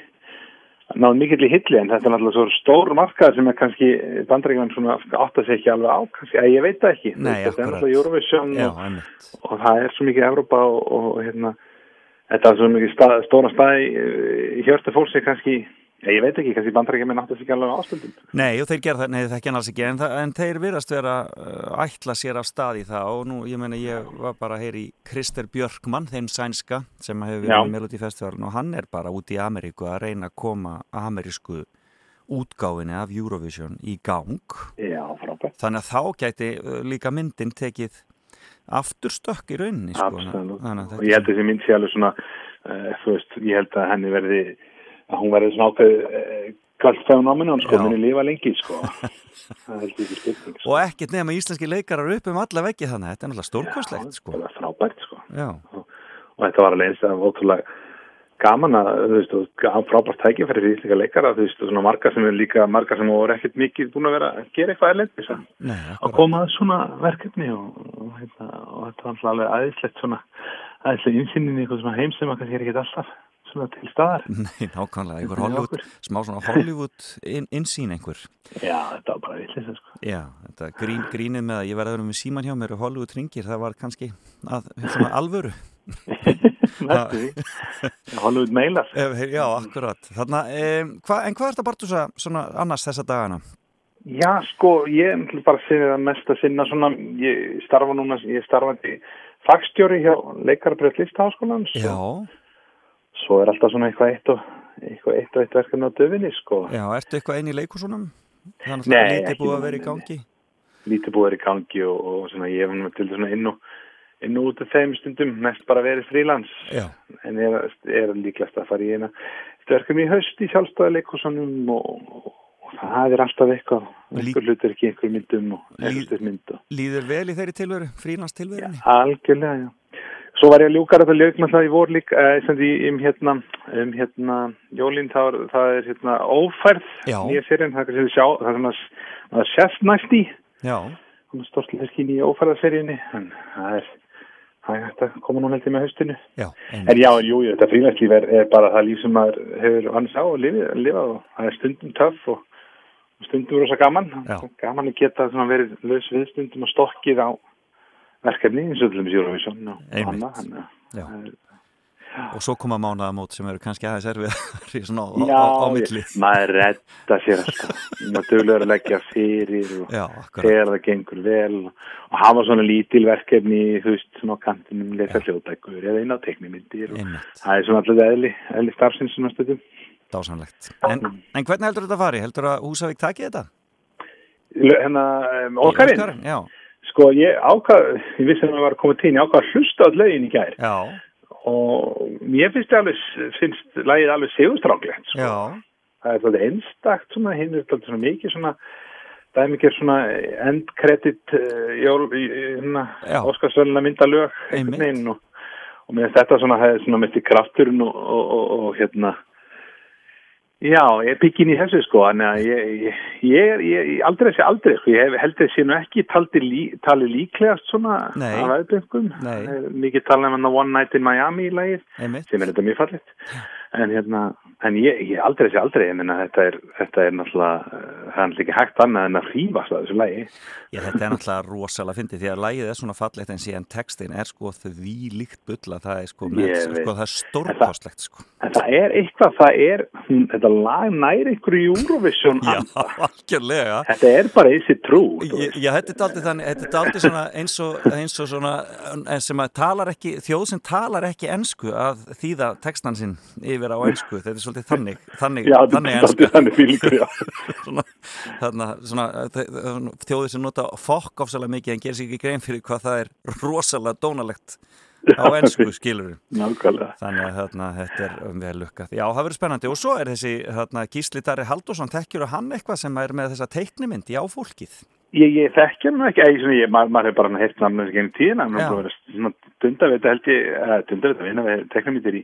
náð mikill í hilli en þetta er náttúrulega svo stór markaður sem er kannski bandaríkjum svona átt að segja ekki alveg á kannski, ég veit það ekki Nei, þetta er náttúrulega Eurovision og, einmitt. og það er svo mikið Evrópa og, og hérna þetta er svo mikið stað, stóra staði í hjörtu fólk sem kannski já, ég veit ekki, kannski bandaríkjum er náttúrulega ekki alveg ástundum Nei, og þeir gera það, nei það ekki alls ekki en, en þeir virðast vera uh, ætla sér af stað í það og nú, ég meina, ég var bara að heyri Krister Björkmann, þeim sænska sem hefur verið með Melody Festivalin og hann er bara út í Ameríku að reyna að koma amerísku útgáfinni af Eurovision í gang. Já, frábært. Þannig að þá gæti uh, líka myndin tekið afturstökk í rauninni sko. Að og ég held að þessi mynd sé alveg svona uh, þú veist, ég held að henni verði að hún verði svona ákveð kallt fenomenon, sko, minni lifa lengi sko, það ég ekki spurning sko. og ekkert nema íslenski leikarar upp um alla veggi þannig að þetta er náttúrulega stórkostlegt sko. það er frábært sko. Já, og þetta var alveg eins að ótrúlega gaman að, þú veist, og frábært tækifæri fyrir íslenska leikara, þú veist, og svona marga sem er líka, marga sem voru ekkert mikið búin að vera að gera eitthvað erlendis að nei, að koma að svona verkefni og, og, hérna, og þetta var alveg aðeinslegt svona, aðeinslega svona að til staðar. Nei, nákvæmlega, einhver Hollywood, smá svona Hollywood inn, innsýn einhver. Já, þetta var bara villisa, sko. Já, þetta grín, grínið með að ég var aðra með síman hjá mér og Hollywood ringir, það var kannski að, svona alvöru. Hollywood mailar. Eh, Já, akkurat. Þarna, um, hva, en hvað er þetta Bartusa svona annars þessa dagana? Já, sko, ég er bara að segja það mest að sinna svona, ég starfa núna, ég starfandi fagstjóri hjá leikarabröð listaháskólans. Já, Svo er alltaf svona eitthvað eitt og eitthvað eitt og eitt verkefni á döfinni, sko. já, ertu eitthvað einn í leikusunum? Nei, náttúrulega lítið búið að vera í gangi. lítið búið er í gangi og, og svona ég hef til svona inn og inn og út af þeim stundum mest bara verið frílans Já, en ég er, er líklegast að fara í eina störkum í haust í sjálfstæðileikusunum og, og, og það er alltaf eitthvað einhver hlutur ekki einhver myndum og einhver mynd líður vel í þeirri tilveru, frílans tilverunni? algjörlega, já Svo var ég að ljúka þetta lög með það í vor líka, eh, sem því um hérna, um hérna, Jólín, það, var- það er hérna ófærð, nýja serien, það er sjá, það er svona, það sést næst í, hún er stortlega í ófærðarseríunni en það er það er hægt að koma nú heldur með haustinu. Já, en já, jú, jú, þetta frílætslíf er, er bara það líf sem maður hefur hans á og lifið, lifað og það er stundum töff og stundum rosa gaman. Já. gaman að geta verið laus við stundum og stokkið á verkefni eins og dæmis Eurovision og annað Og svo koma mánaðamót sem eru kannski aðeins erfið svona á, Já, á, á milli. ég- maður redda sér alltaf maður duglegur að leggja fyrir og þegar það gengur vel og hafa svona lítil verkefni þú veist, svona á kantinum, lesa hljóðbækur eða inn á Einmitt. það er svona alltaf eðli, eðli starfsins svona stundum Dásanlegt. En, en hvernig heldur þetta að fari? Heldur að Húsavík taki þetta? L- hérna, um, okkarinn Óskarinn, Já, sko, ég ákvað, ég vissi að maður var að til ég ákvað að hlusta á lögin í gær já, og mér finnst, alveg, finnst lagið alveg sigurstráklegt sko. Já, það er svolítið einstakt svona, hinn er svolítið svona mikið svona það er mikið svona endkredit uh, hérna, Já. Óskarsvölina myndalög Einmitt. einhvern veginn og, og mér finnst þetta svona, hefði svona mitt í krafturinn og, og, og, og hérna Já, ég er byggin í þessu sko, en ég, ég, ég, er- aldrei sé aldrei, sko, ég held sé nú ekki lí, tali líklegast svona Nei. af aðbyrgum, mikið tala um hann One Night in Miami í lagið, sem er þetta mjög fallit, en hérna, en ég, ég aldrei sé aldrei, ég minna þetta er, þetta er náttúrulega, eh, það er náttúrulega ekki hægt annað en að hrífast að þessu lagi, Já, þetta er náttúrulega rosalega fyndið því að lægið er svona fallegt en síðan textin er sko því líkt bulla, það er sko, með, sko það er stórkostlegt sko. en það er eitthvað, það er, hm, þetta lag næri ykkur í Eurovision, Já, anda. algjörlega. þetta er bara þessi trú. Já, þetta er aldrei þannig, þetta er aldrei svona eins og, eins og svona, sem að talar ekki, þjóð sem talar ekki ensku að þýða textan sinn yfir á ensku, þetta er svolítið þannig, þannig, Já, þetta þannig svolítið þannig fílingur, svona, þarna, svona, þjóðir sem nota fokk ofsalega mikið en gerir sér ekki grein fyrir hvað það er rosalega dónalegt á ensku skilur Nákvæmlega. þannig að þarna, þetta er um vel lukkað. Já, það verður spennandi. Og svo er þessi þarna, Gísli Darri Haldursson, þekkjur hann eitthvað sem er með þessa teiknimynd í áfólkið Ég, ég þekkja hann ekki, svona, ég, maður, maður hefur bara heilt namnum þessi genið tíðina, hann er bara verið svona dundavita held ég, eða dundavita vinna við teknumítir í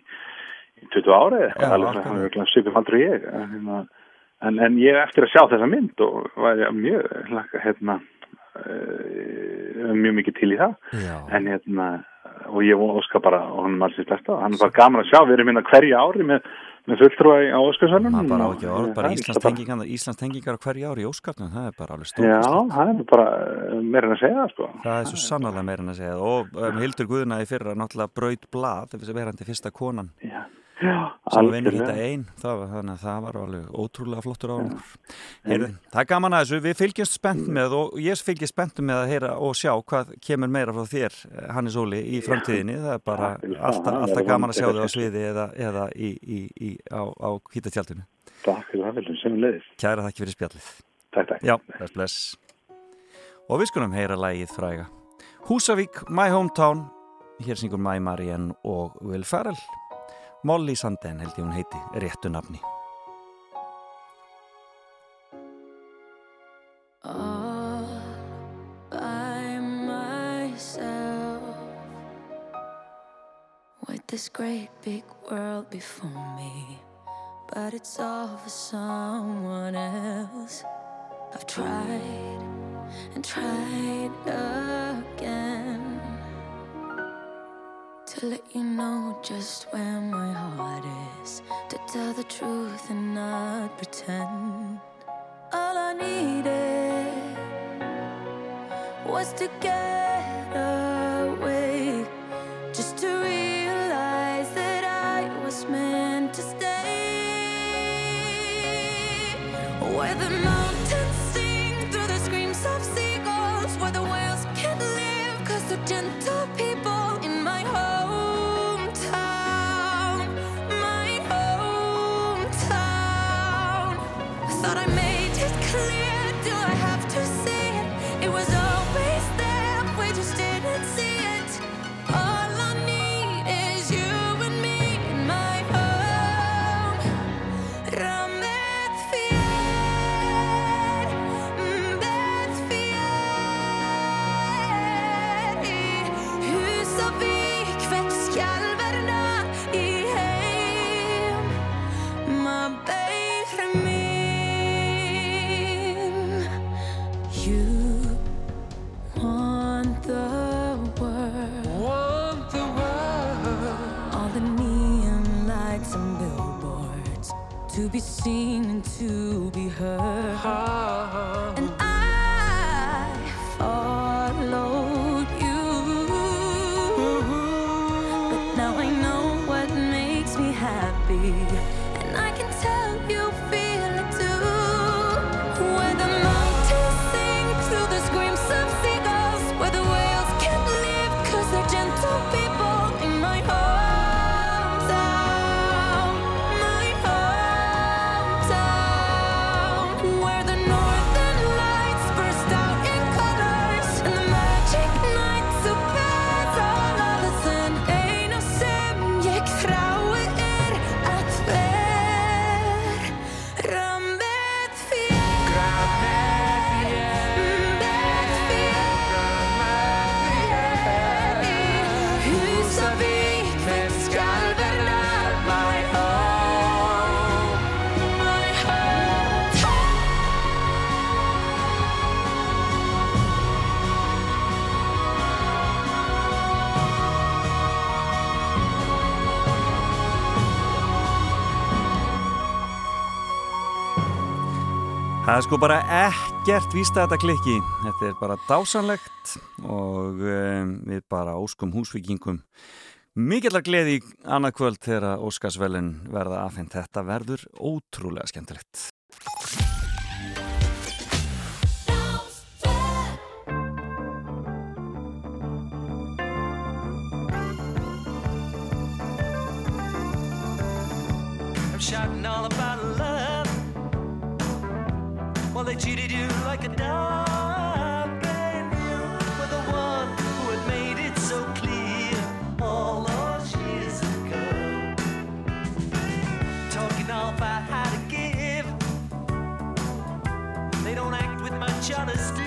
20 ára eða Já, alveg hann er ekki svipum faldur og ég, en, hérna, en, en ég eftir að sjá þessa mynd og var ég mjög, hérna, uh, mjög mikið til í það, já, en hérna, og ég óska bara, og hann er alls í besta, hann er bara gaman að sjá, við erum hérna hverja ári með, með fulltrúa á Óskarsvælunum. maður bara á ekki orð, bara Íslands tengingar Íslands tengingar á hverju ári í Óskarnum það er bara alveg Já, stórt það er bara meira en að segja það, sko. það er svo sannarlega meira en að segja og um, Hildur Guðnaði fyrra náttúrulega braut blað þegar sem verandi fyrsta konan. Já, já sem algjörlega. þetta einn þannig að það var alveg ótrúlega flottur á Heyrðu, það er gaman að þessu, við fylgjumst spennt með og ég fylgjast spennt með að heyra og sjá hvað kemur meira frá þér Hannes Óli í framtíðinni, það er bara alltaf, alltaf gaman að sjá þig á sviði eða, eða í, í, í, á, á hvítatjaldinu. Takk fyrir það, viljum sem leiðis. Kæra þakki fyrir spjallið. Takk, takk. Já, bless, bless. Og við skulum heyra lægið fræga. Húsavík, My Hometown. Hér syngur My Marianne og Will Ferrell Molly Sanden held ég hún heiti réttu nafni. This great big world before me. But it's all for someone else. I've tried and tried again to let you know just where my heart is to tell the truth and not pretend all I needed was to get away, just to realize that I was meant to stay. Where the mountains sing through the screams of seagulls, where the whales can't live because they're gentle Það er sko bara ekkert víst að þetta klikki. Þetta er bara dásanlegt og um, við bara óskum húsvíkingum mikillar gleði annað kvöld þegar Óskarsvelin verða aðfengt. Þetta verður ótrúlega skemmtilegt. I'm shouting all about they cheated you like a dog, and you were the one who had made it so clear all those years ago. Talking all about how to give, they don't act with much honesty,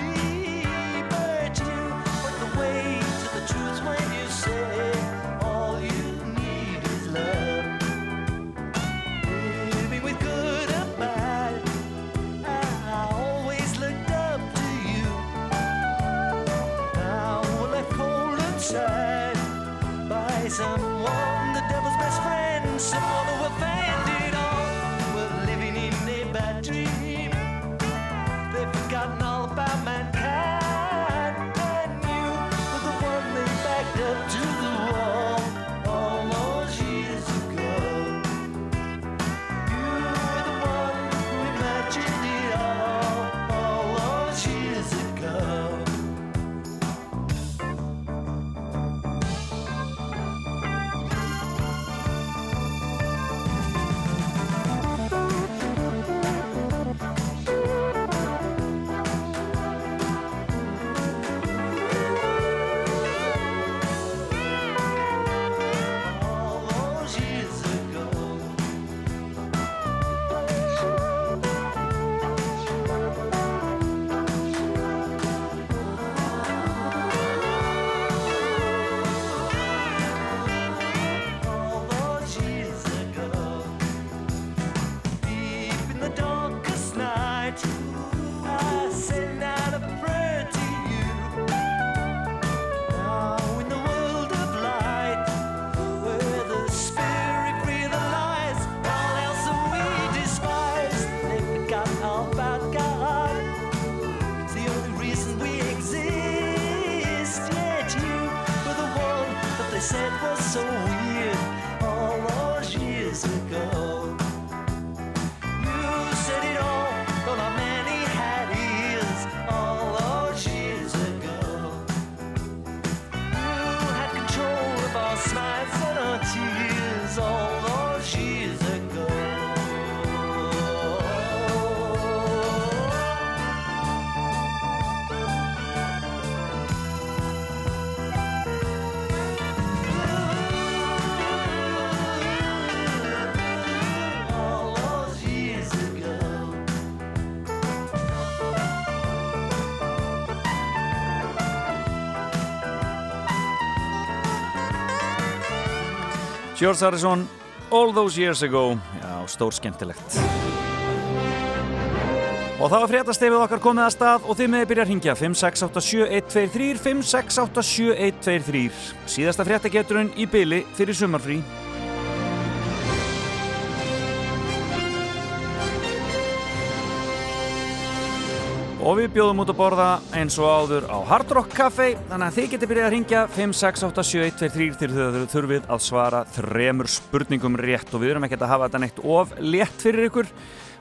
George Harrison, All Those Years Ago. Já, stór skemmtilegt. Og þá er fréttastefið okkar komið að stað og þið meði byrja að ringja 5687123 5687123 Síðasta fréttageturinn í byli fyrir sumarfrí. Og við bjóðum út að borða eins og áður á Hard Rock Café þannig að þið getur byrjað að ringja 5687123 til þau þurfið að svara þremur spurningum rétt. Og við erum ekkert að hafa þetta neitt of létt fyrir ykkur.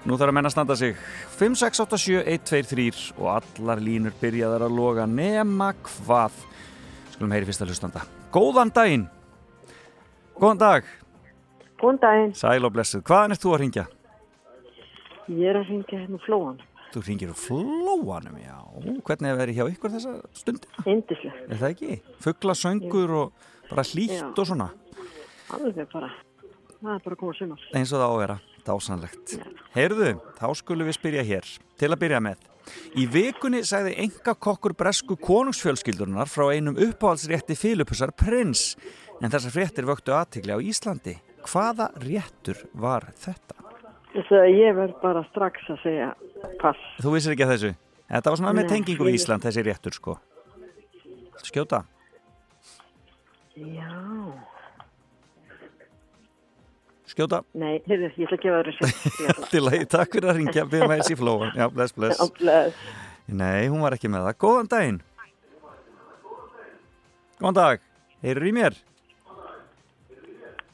Nú þarf að menna að standa sig. 5687123 og allar línur byrjaðar að loga nema hvað. Skulum heyri fyrsta hlustanda. Góðan daginn. Góðan dag. Góðan daginn. Sæl og blessuð, hvaðan ert þú að ringja? Ég er að ringja hérna úr flóan. Þú ringir úr flóanum, já Hvernig hefur verið hjá ykkur þessa stundina? Indislega. Er það ekki? Fugglasöngur og bara hlýtt og svona Alveg bara. Það er bara að koma sumar. eins og það á að vera, dásanlegt Heyrðu, þá skulum við spyrja hér til að byrja með Í vikunni sagði enga kokkur bresku konungsfjölskyldurinnar frá einum uppáhaldsrétti Filipusar prins en þessar fréttir vöktu aðtigli á Íslandi. Hvaða réttur var þetta? Þess að ég verð bara strax að segja pass. Þú vissir ekki að þessu? Þetta var svona með Nei, tengingu við ég- Ísland, þessi réttur sko. Skjóta. Já. Skjóta. Nei, heyrðu, ég ætla að gefa þér þessu. Til að takk fyrir að ringja, byrjum að þessi í flóan. Já, bless, bless. bless. Nei, hún var ekki með það. Góðan daginn. Góðan dag. Heyrur í mér?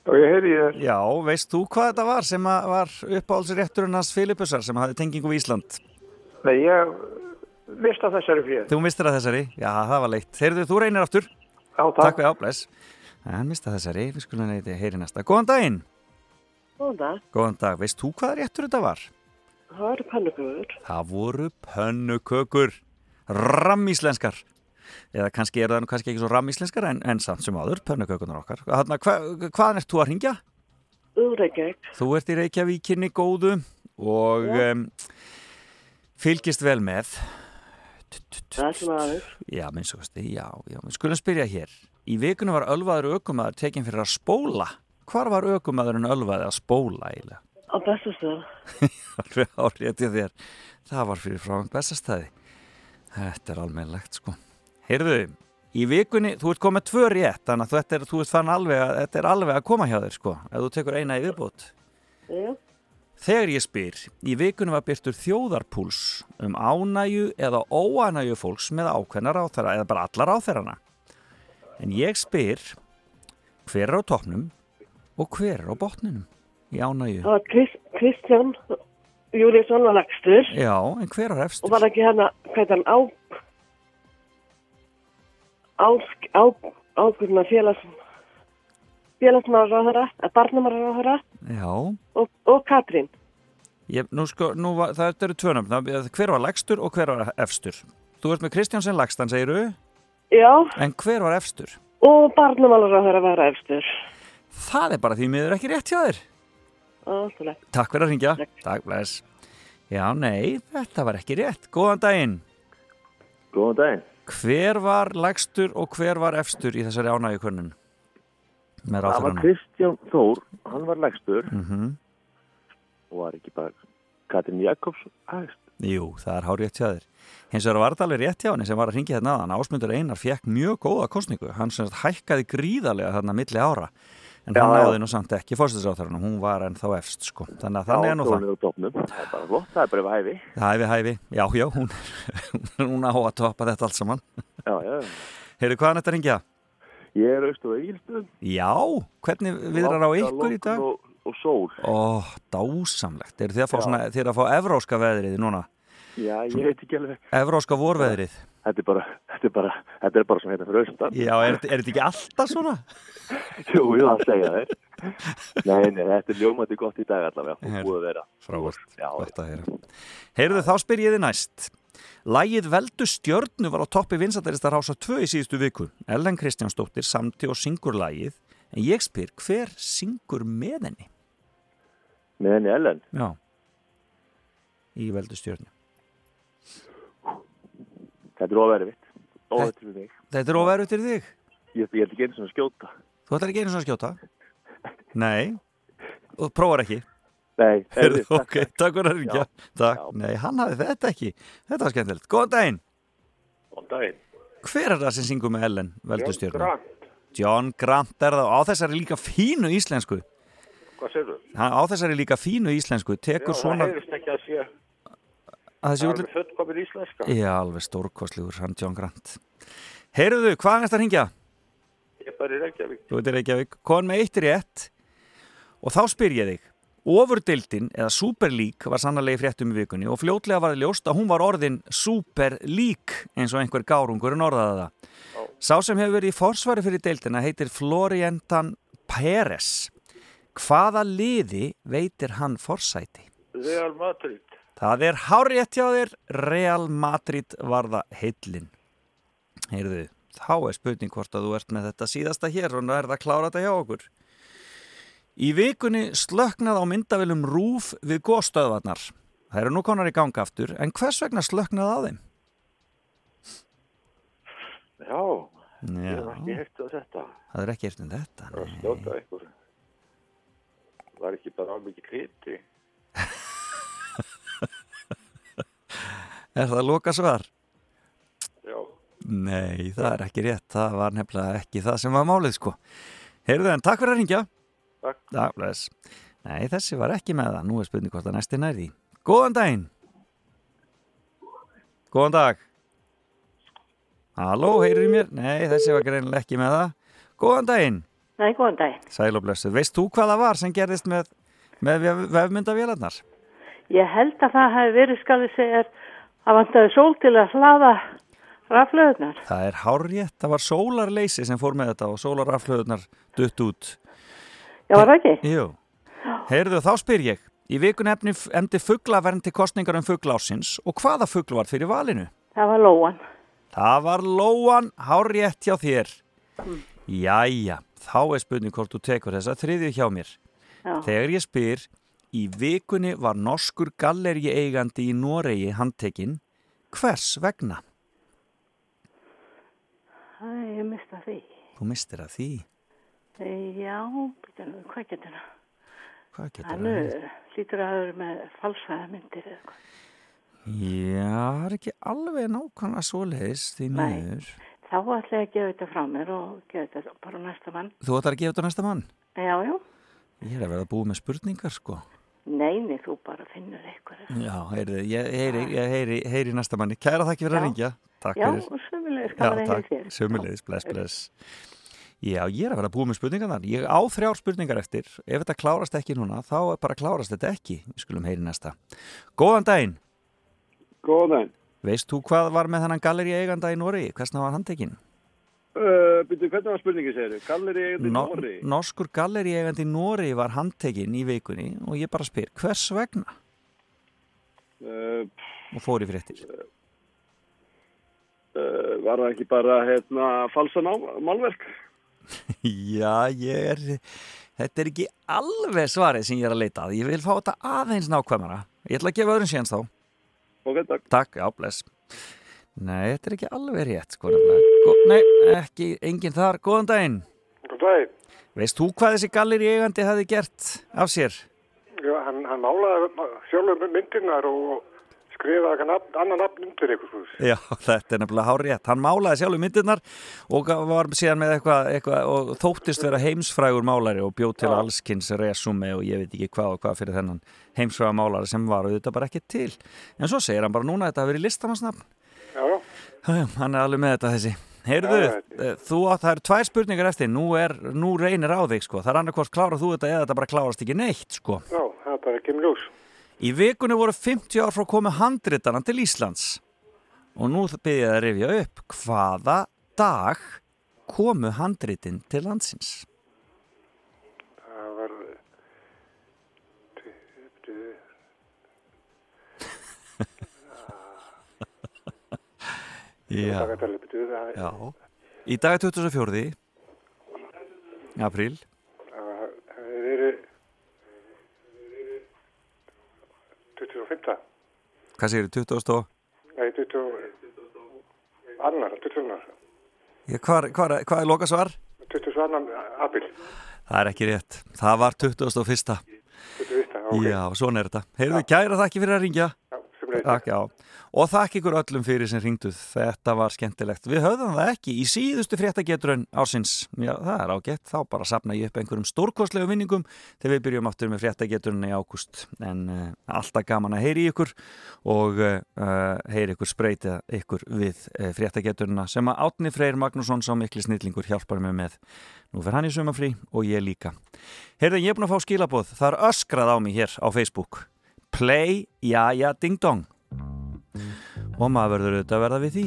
Og ég heyri þér. Já, veist þú hvað þetta var sem að var uppáhaldsrétturinn hans Filipusar sem hafði tengingu við Ísland? Nei, ég mista þessari fyrir. Þú mistir að þessari? Já, það var leitt. Heyrðu, þú reynir aftur. Já, takk. Takk við ábless. Hann mista þessari, við skulum neyti heyri næsta. Góðan daginn. Góðan dag. Góðan dag. Veist þú hvaða réttur þetta var? Það eru pannugugur. Það voru pönnukökur. Rammíslenskar. Eða kannski er það nú kannski ekki svo rammíslenskar en, en samt sem áður, pönnukökunar okkar. Hanna, hva, hvaðan ert þú að ringja? Úr Reykjavík. Þú ert í Reykjavíkinni góðu og um, fylgist vel með. Það sem aður. Já, minnst þú veist, já, já. Við skulum spyrja hér. Í vikunum var ölvaður aukumæður tekinn fyrir að spóla. Hvar var aukumæðurinn ölvaði að spóla eiginlega? Á bestastöð. Alveg árétti þér. Það var fyrir frá bestastæði. Þetta er almennlegt, sko. Heyrðu, í vikunni, þú ert komið tvö rétt, þannig að þetta er, þú ert fann alveg að, þetta er alveg að koma hjá þér, sko, ef þú tekur eina í viðbót. Já. Þegar ég spyr, í vikunum var byrtur þjóðarpúls um ánæju eða óánæju fólks með ákveðna ráþæra eða bara alla ráþærana. En ég spyr, hver er á toppnum og hver er á botninum í ánæju? Það var Krist, Kristján Júliusson var lagstur. Já, en hver er efstur? Og var ekki hérna, heit hann, á... Á... Á... Ákveðna félags... Félagsmáraráðara, barnamáraráðara Já, og, og Katrín. ég, nú sko, nú var, það eru tvönum, hver var lægstur og hver var efstur? Þú ert með Kristjánsen lægstan, segiru, Já, en hver var efstur? og barnamálaráðara var efstur. Það er bara því miður ekki rétt hjá þér. Alltaf. Takk fyrir að ringja. Takk, bless. Já, nei, þetta var ekki rétt. Góðan daginn. Góðan daginn. Hver var lægstur og hver var efstur í þessari ánægjukönnun? Með Það var. Kristján Þór, hann var legstur Mm og var ekki bara Katrin Jakobs hægst. Jú, það er hár rétt hjá þér. Hins vegar var þetta alveg rétt hjá henni sem var að ringja hérna aðan. Ásmundur Einar fekk mjög góða kostningu. Hann hækkaði gríðarlega þarna milli ára. En hann náði nú samt ekki fórstisráþarinn. Hún var ennþá efst, sko. Þannig að þannig er nú það. Er. Það er bara flott, það er bara hæfi. Hæfi, hæfi. Já, já, hún, hún á að toppa þetta allt saman. Heyrðu, hvaðan þetta ringja? Ég er á Egilstöðum. Já, hvernig viðrar á ykkur í dag? Og, og sól. Ó, dásamlegt. Eru þið að fá, svona, að fá evróska veðrið núna? Já, ég veit ekki alveg. Evróska vorveðrið? Þetta er bara, þetta er bara, þetta er bara svona hérna fyrir austan. Já, er, er þetta ekki alltaf svona? Jú, jú, það segja þeir. Nei, nei, þetta er ljómandi gott í dag allavega. Það er búið að vera. Frábært, gott að heyra. Heyrðu, þá spyr ég þið næst. Lægið Veldu stjörnu var á toppi vinsættarista rása 2 í síðustu viku. Ellen Kristjánsdóttir samti og syngur lægið. En ég spyr, hver syngur með henni? Með henni Ellen. Já. Í Veldu stjörnu. Þetta er ofervitt. Ofervitt fyrir mig. Þetta er ofæru til þig. Ég, ég ætla ekki einu svona að skjóta. Þú ætlar ekki einu svona að skjóta? Nei. Og prófar ekki? Nei. Heyrðu, ok, takk fyrir að ringja. Takk. Nei, hann hafði þetta ekki. Þetta var skemmtilegt. Góðan daginn. Góðan daginn. Hver er það sem syngur með Ellen Veldu stjörnu? Grant. John Grant er það. Á þessari líka fínu íslensku. Hvað segir þú? Á þessari líka fínu íslensku. Tekur svona... það er fullkomir íslenska. Já, alveg stórkostlegur, hann John Grant. Heyrðu, hvað er þetta að ringja? Ég er bara í Reykjavík. Þú veit Reykjavík, kon með eitt rétt og þá spyr ég þig Ofurdildin eða Superlík var sannlega í fréttum í vikunni og fljótlega var það ljóst að hún var orðin Superlík eins og einhver gárungur en orðaði það. Sá sem hefur verið í forsvari fyrir deildina heitir Florientan Peres. Hvaða liði veitir hann forsæti? Real Madrid. Það er hárétt hjá þér, Real Madrid var það heillin. Heyrðu, þá er spurning hvort að þú ert með þetta síðasta hér og er það að klára þetta hjá okkur. Í vikunni slöknað á myndavillum rúf við góðstöðvarnar. Það eru nú konar í ganga aftur, en hvers vegna slöknaði á þeim? Já, ég Já, hef ekki heilt á þetta. það er ekki eftir þetta. Það var stjóta eitthvað. Var ekki bara alveg ekki kriti. Er það loka svar? Já. Nei, það er ekki rétt. Það var nefnilega ekki það sem var málið, sko. Heyrðu en takk fyrir að ringja. Takk. Já, bless. Nei, þessi var ekki með það. Nú er spurning hvort að næsti nærði. Góðan daginn. Góðan dag. Halló, heyrðu mér? Nei, þessi var greinilega ekki með það. Góðan daginn. Nei, góðan daginn. Sæl og blessu. Veist þú hvað það var sem gerðist með, með vef, vefmyndavélarnar? Ég held að það hefði verið, skal við segja, að vantaði sól til að hlaða raflöðunar. Það er hárrétt. Það var sólarleysi sem fór með þetta og sólaraflöðunar dutt út. Já, var það ekki? Jú. Heyrðu, þá spyr ég. Í vikun efni, emdi fugglavernd til kostningar um fugglársins og hvaða fuggl var fyrir valinu? Það var lóan. Það var lóan, hárrétt hjá þér. Mm. Jæja, þá er spurning hvort þú tekur þessa þriðju hjá mér. Já. Þegar ég spyr, í vikunni var norskur galleri eigandi í Noregi handtekinn. Hvers vegna? Æ, ég mista því. Þú mistir að því. Já, býta nú, hvað getur það? Hvað getur það? lítur að hafa verið með falsaða myndir eða eitthvað. Já, það er ekki alveg nákvæmlega svoleiðis því Nei. miður. Þá ætla ég að gefa þetta frá mér og gefa þetta bara næsta mann. Þú ætlar að gefa þetta næsta mann? Já, já. Ég er að verða að búið með spurningar, sko. Nei, nei, þú bara finnur eitthvað. Já, heyrðu, ég heyri, ég heyri, heyri næsta manni. Kæra þakki fyrir að ringja. Takk Já, sömulegis gaman að heyra þér. sömulegis, bless, bless. Já, ég er að verða að búið með spurningar þar. Ég á þrjár spurningar eftir. Ef þetta klárast ekki núna, þá bara klárast þetta ekki. Við skulum heyri næsta. Góðan daginn. Góðan. Veist þú hvað var með þennan galleri eiganda í Nóri? Hversna var handtekinn? Uh, Býttu, hvernig var spurningi, segir þú? Galleri eigandi No, Nóri? norskur galleri eigandi í Nóri var handtekinn í vikunni og ég bara spyr, hvers vegna? Uh, Og fór í fréttir. uh, var það ekki bara, hérna, falsa málverk? Já, ég er, þetta er ekki alveg svarið sem ég er að leita að. Ég vil fá þetta aðeins nákvæmara. Ég ætla að gefa öðrum séns þá. Ok, takk. Takk, já, bless. Nei, þetta er ekki alveg rétt, sko. nei, ekki, enginn þar. Góðan daginn. Góðan daginn. Veist þú hvað þessi galleri eigandi hafi gert af sér? Já, hann, hann málaði sjálfur myndirnar og skrifaði annan nafn undir eitthvað. Já, þetta er nefnilega hár rétt. Hann málaði sjálfur myndirnar og var síðan með eitthvað, eitthvað og þóttist vera heimsfrægur málari og bjóð til allskins resumi og ég veit ekki hvað og hvað fyrir þennan heimsfrægur málari sem var og þetta bara ekki til. En svo segir hann bara núna þetta hafi verið listamannsnafn. Já, hann er alveg með þetta þessi. Heyrðu, Já, eh, þú átt, það eru tvær spurningar eftir, nú, er, nú reynir á þig, sko. Það er annarkvort klára þú þetta eða þetta bara klárast ekki neitt, sko. Já, það er bara ekki mljós. Í vikunni voru 50 ár frá komið handritana til Íslands og nú byrja ég að rifja upp hvaða dag komu handritin til landsins. Það var... Já. Í dag er 24. apríl. Það verið 25. Hvað segir þú, 20 og... Nei, 20... Annar, 20. Já, hvað, er loka svar? 22. apríl. Það er ekki rétt. Það var 21. 21. ok. Já, svona er þetta. Heyrðu, kæra þakki fyrir að ringja. Takk. Og þakk ykkur öllum fyrir sem ringduð. Þetta var skemmtilegt. Við höfðum það ekki í síðustu fréttageturinn ásins. Já, það er ágætt. Þá bara sapna ég upp einhverjum stórkostlegu vinningum þegar við byrjum aftur með fréttageturinn í ágúst. En uh, alltaf gaman að heyri ykkur og uh, heyri ykkur spreyta ykkur við uh, fréttageturina sem að Átni Freyr Magnússon sá mikli snillingur hjálpar mig með. Nú fer hann í sumafrí og ég líka. Heyrðu, ég er búin að fá skilaboð. Það er öskrað á mig hér á Facebook. Play, ja, ja, ding dong. Og maður verður auðvitað að verða við því.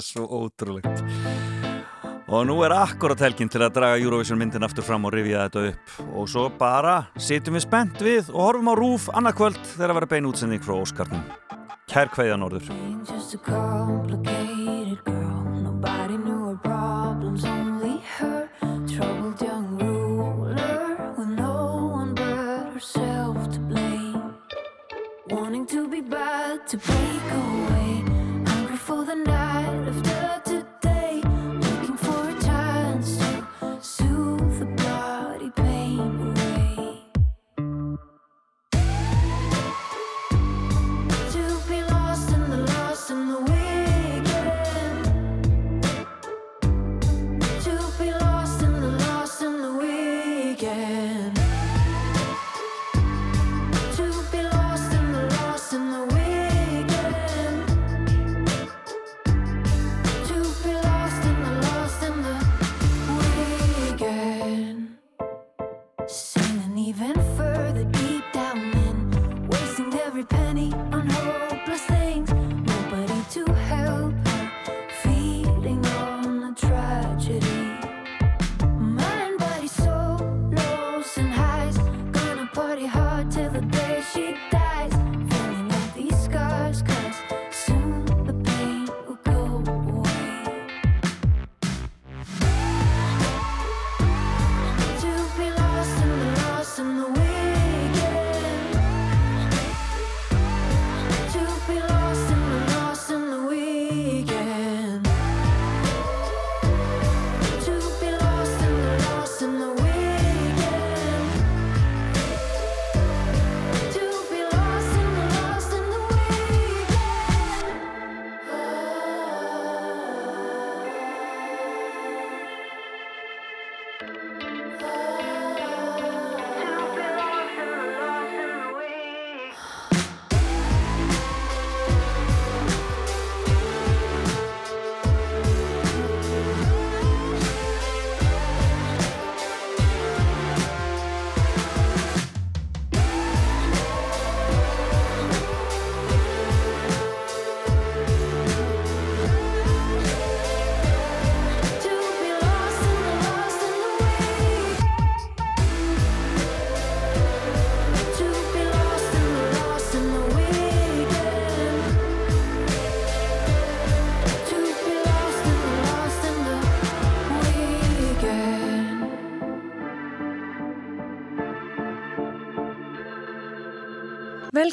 er svo ótrúlegt. Og nú er akkurat helginn til að draga Eurovision myndin aftur fram og rivja þetta upp. Og svo bara sitjum við spennt við og horfum á rúf annarkvöld þegar að vera bein útsending frá Óskarnum. Kær hvaðið að norður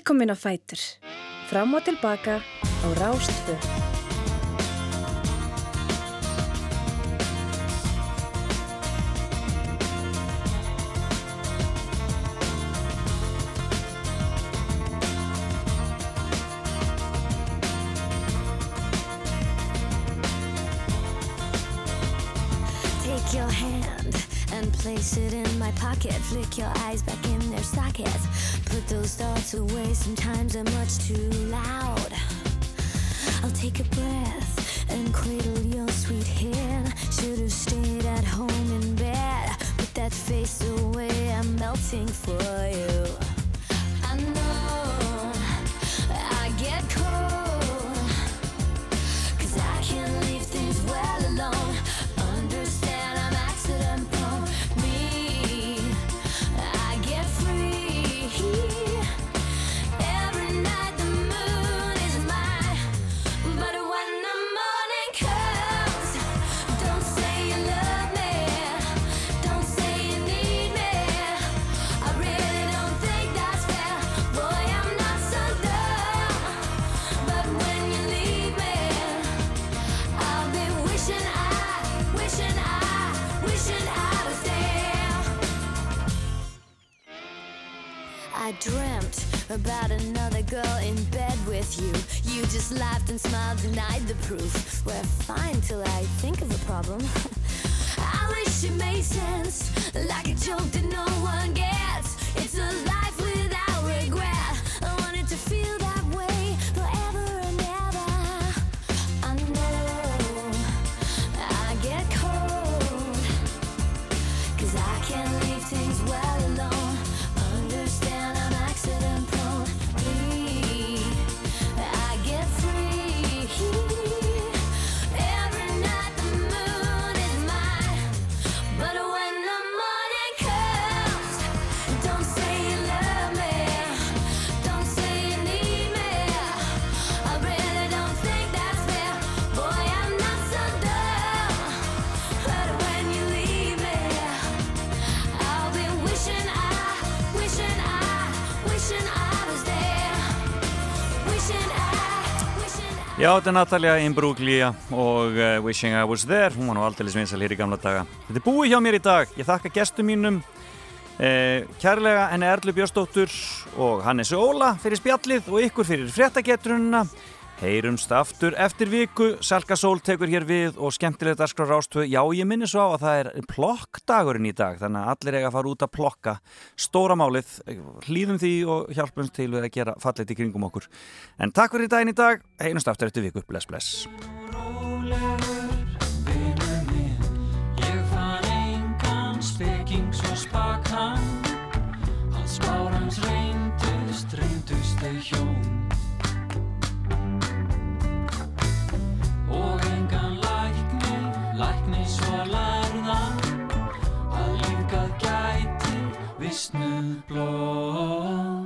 Velkomin á Fætur. Fram og tilbaka á Rástfjörn. sometimes I'm much too loud. I'll take a Já, þetta er Natalia Imbruglia og uh, Wishing I Was There, hún var nú aldrei svinsal hér í gamla daga. Þetta er búið hjá mér í dag, ég þakka gestum mínum, uh, kærlega henni Erlu Björnsdóttur og Hannes Óla fyrir spjallið og ykkur fyrir fréttagetrununa. Heyrumst aftur eftir viku, Salka Sól tekur hér við og skemmtilegt að skrára ástöðu. Já, ég minni svo á að það er plokkdagurinn í dag, þannig að allir eiga að fara út að plokka stóra málið, hlýðum því og hjálpum til við að gera fallet í kringum okkur. En takk fyrir daginn í dag, heyrumst aftur eftir viku, bless bless. Svo spakan Alls bárans reyndust, reyndust þau hjón vissnuð blóð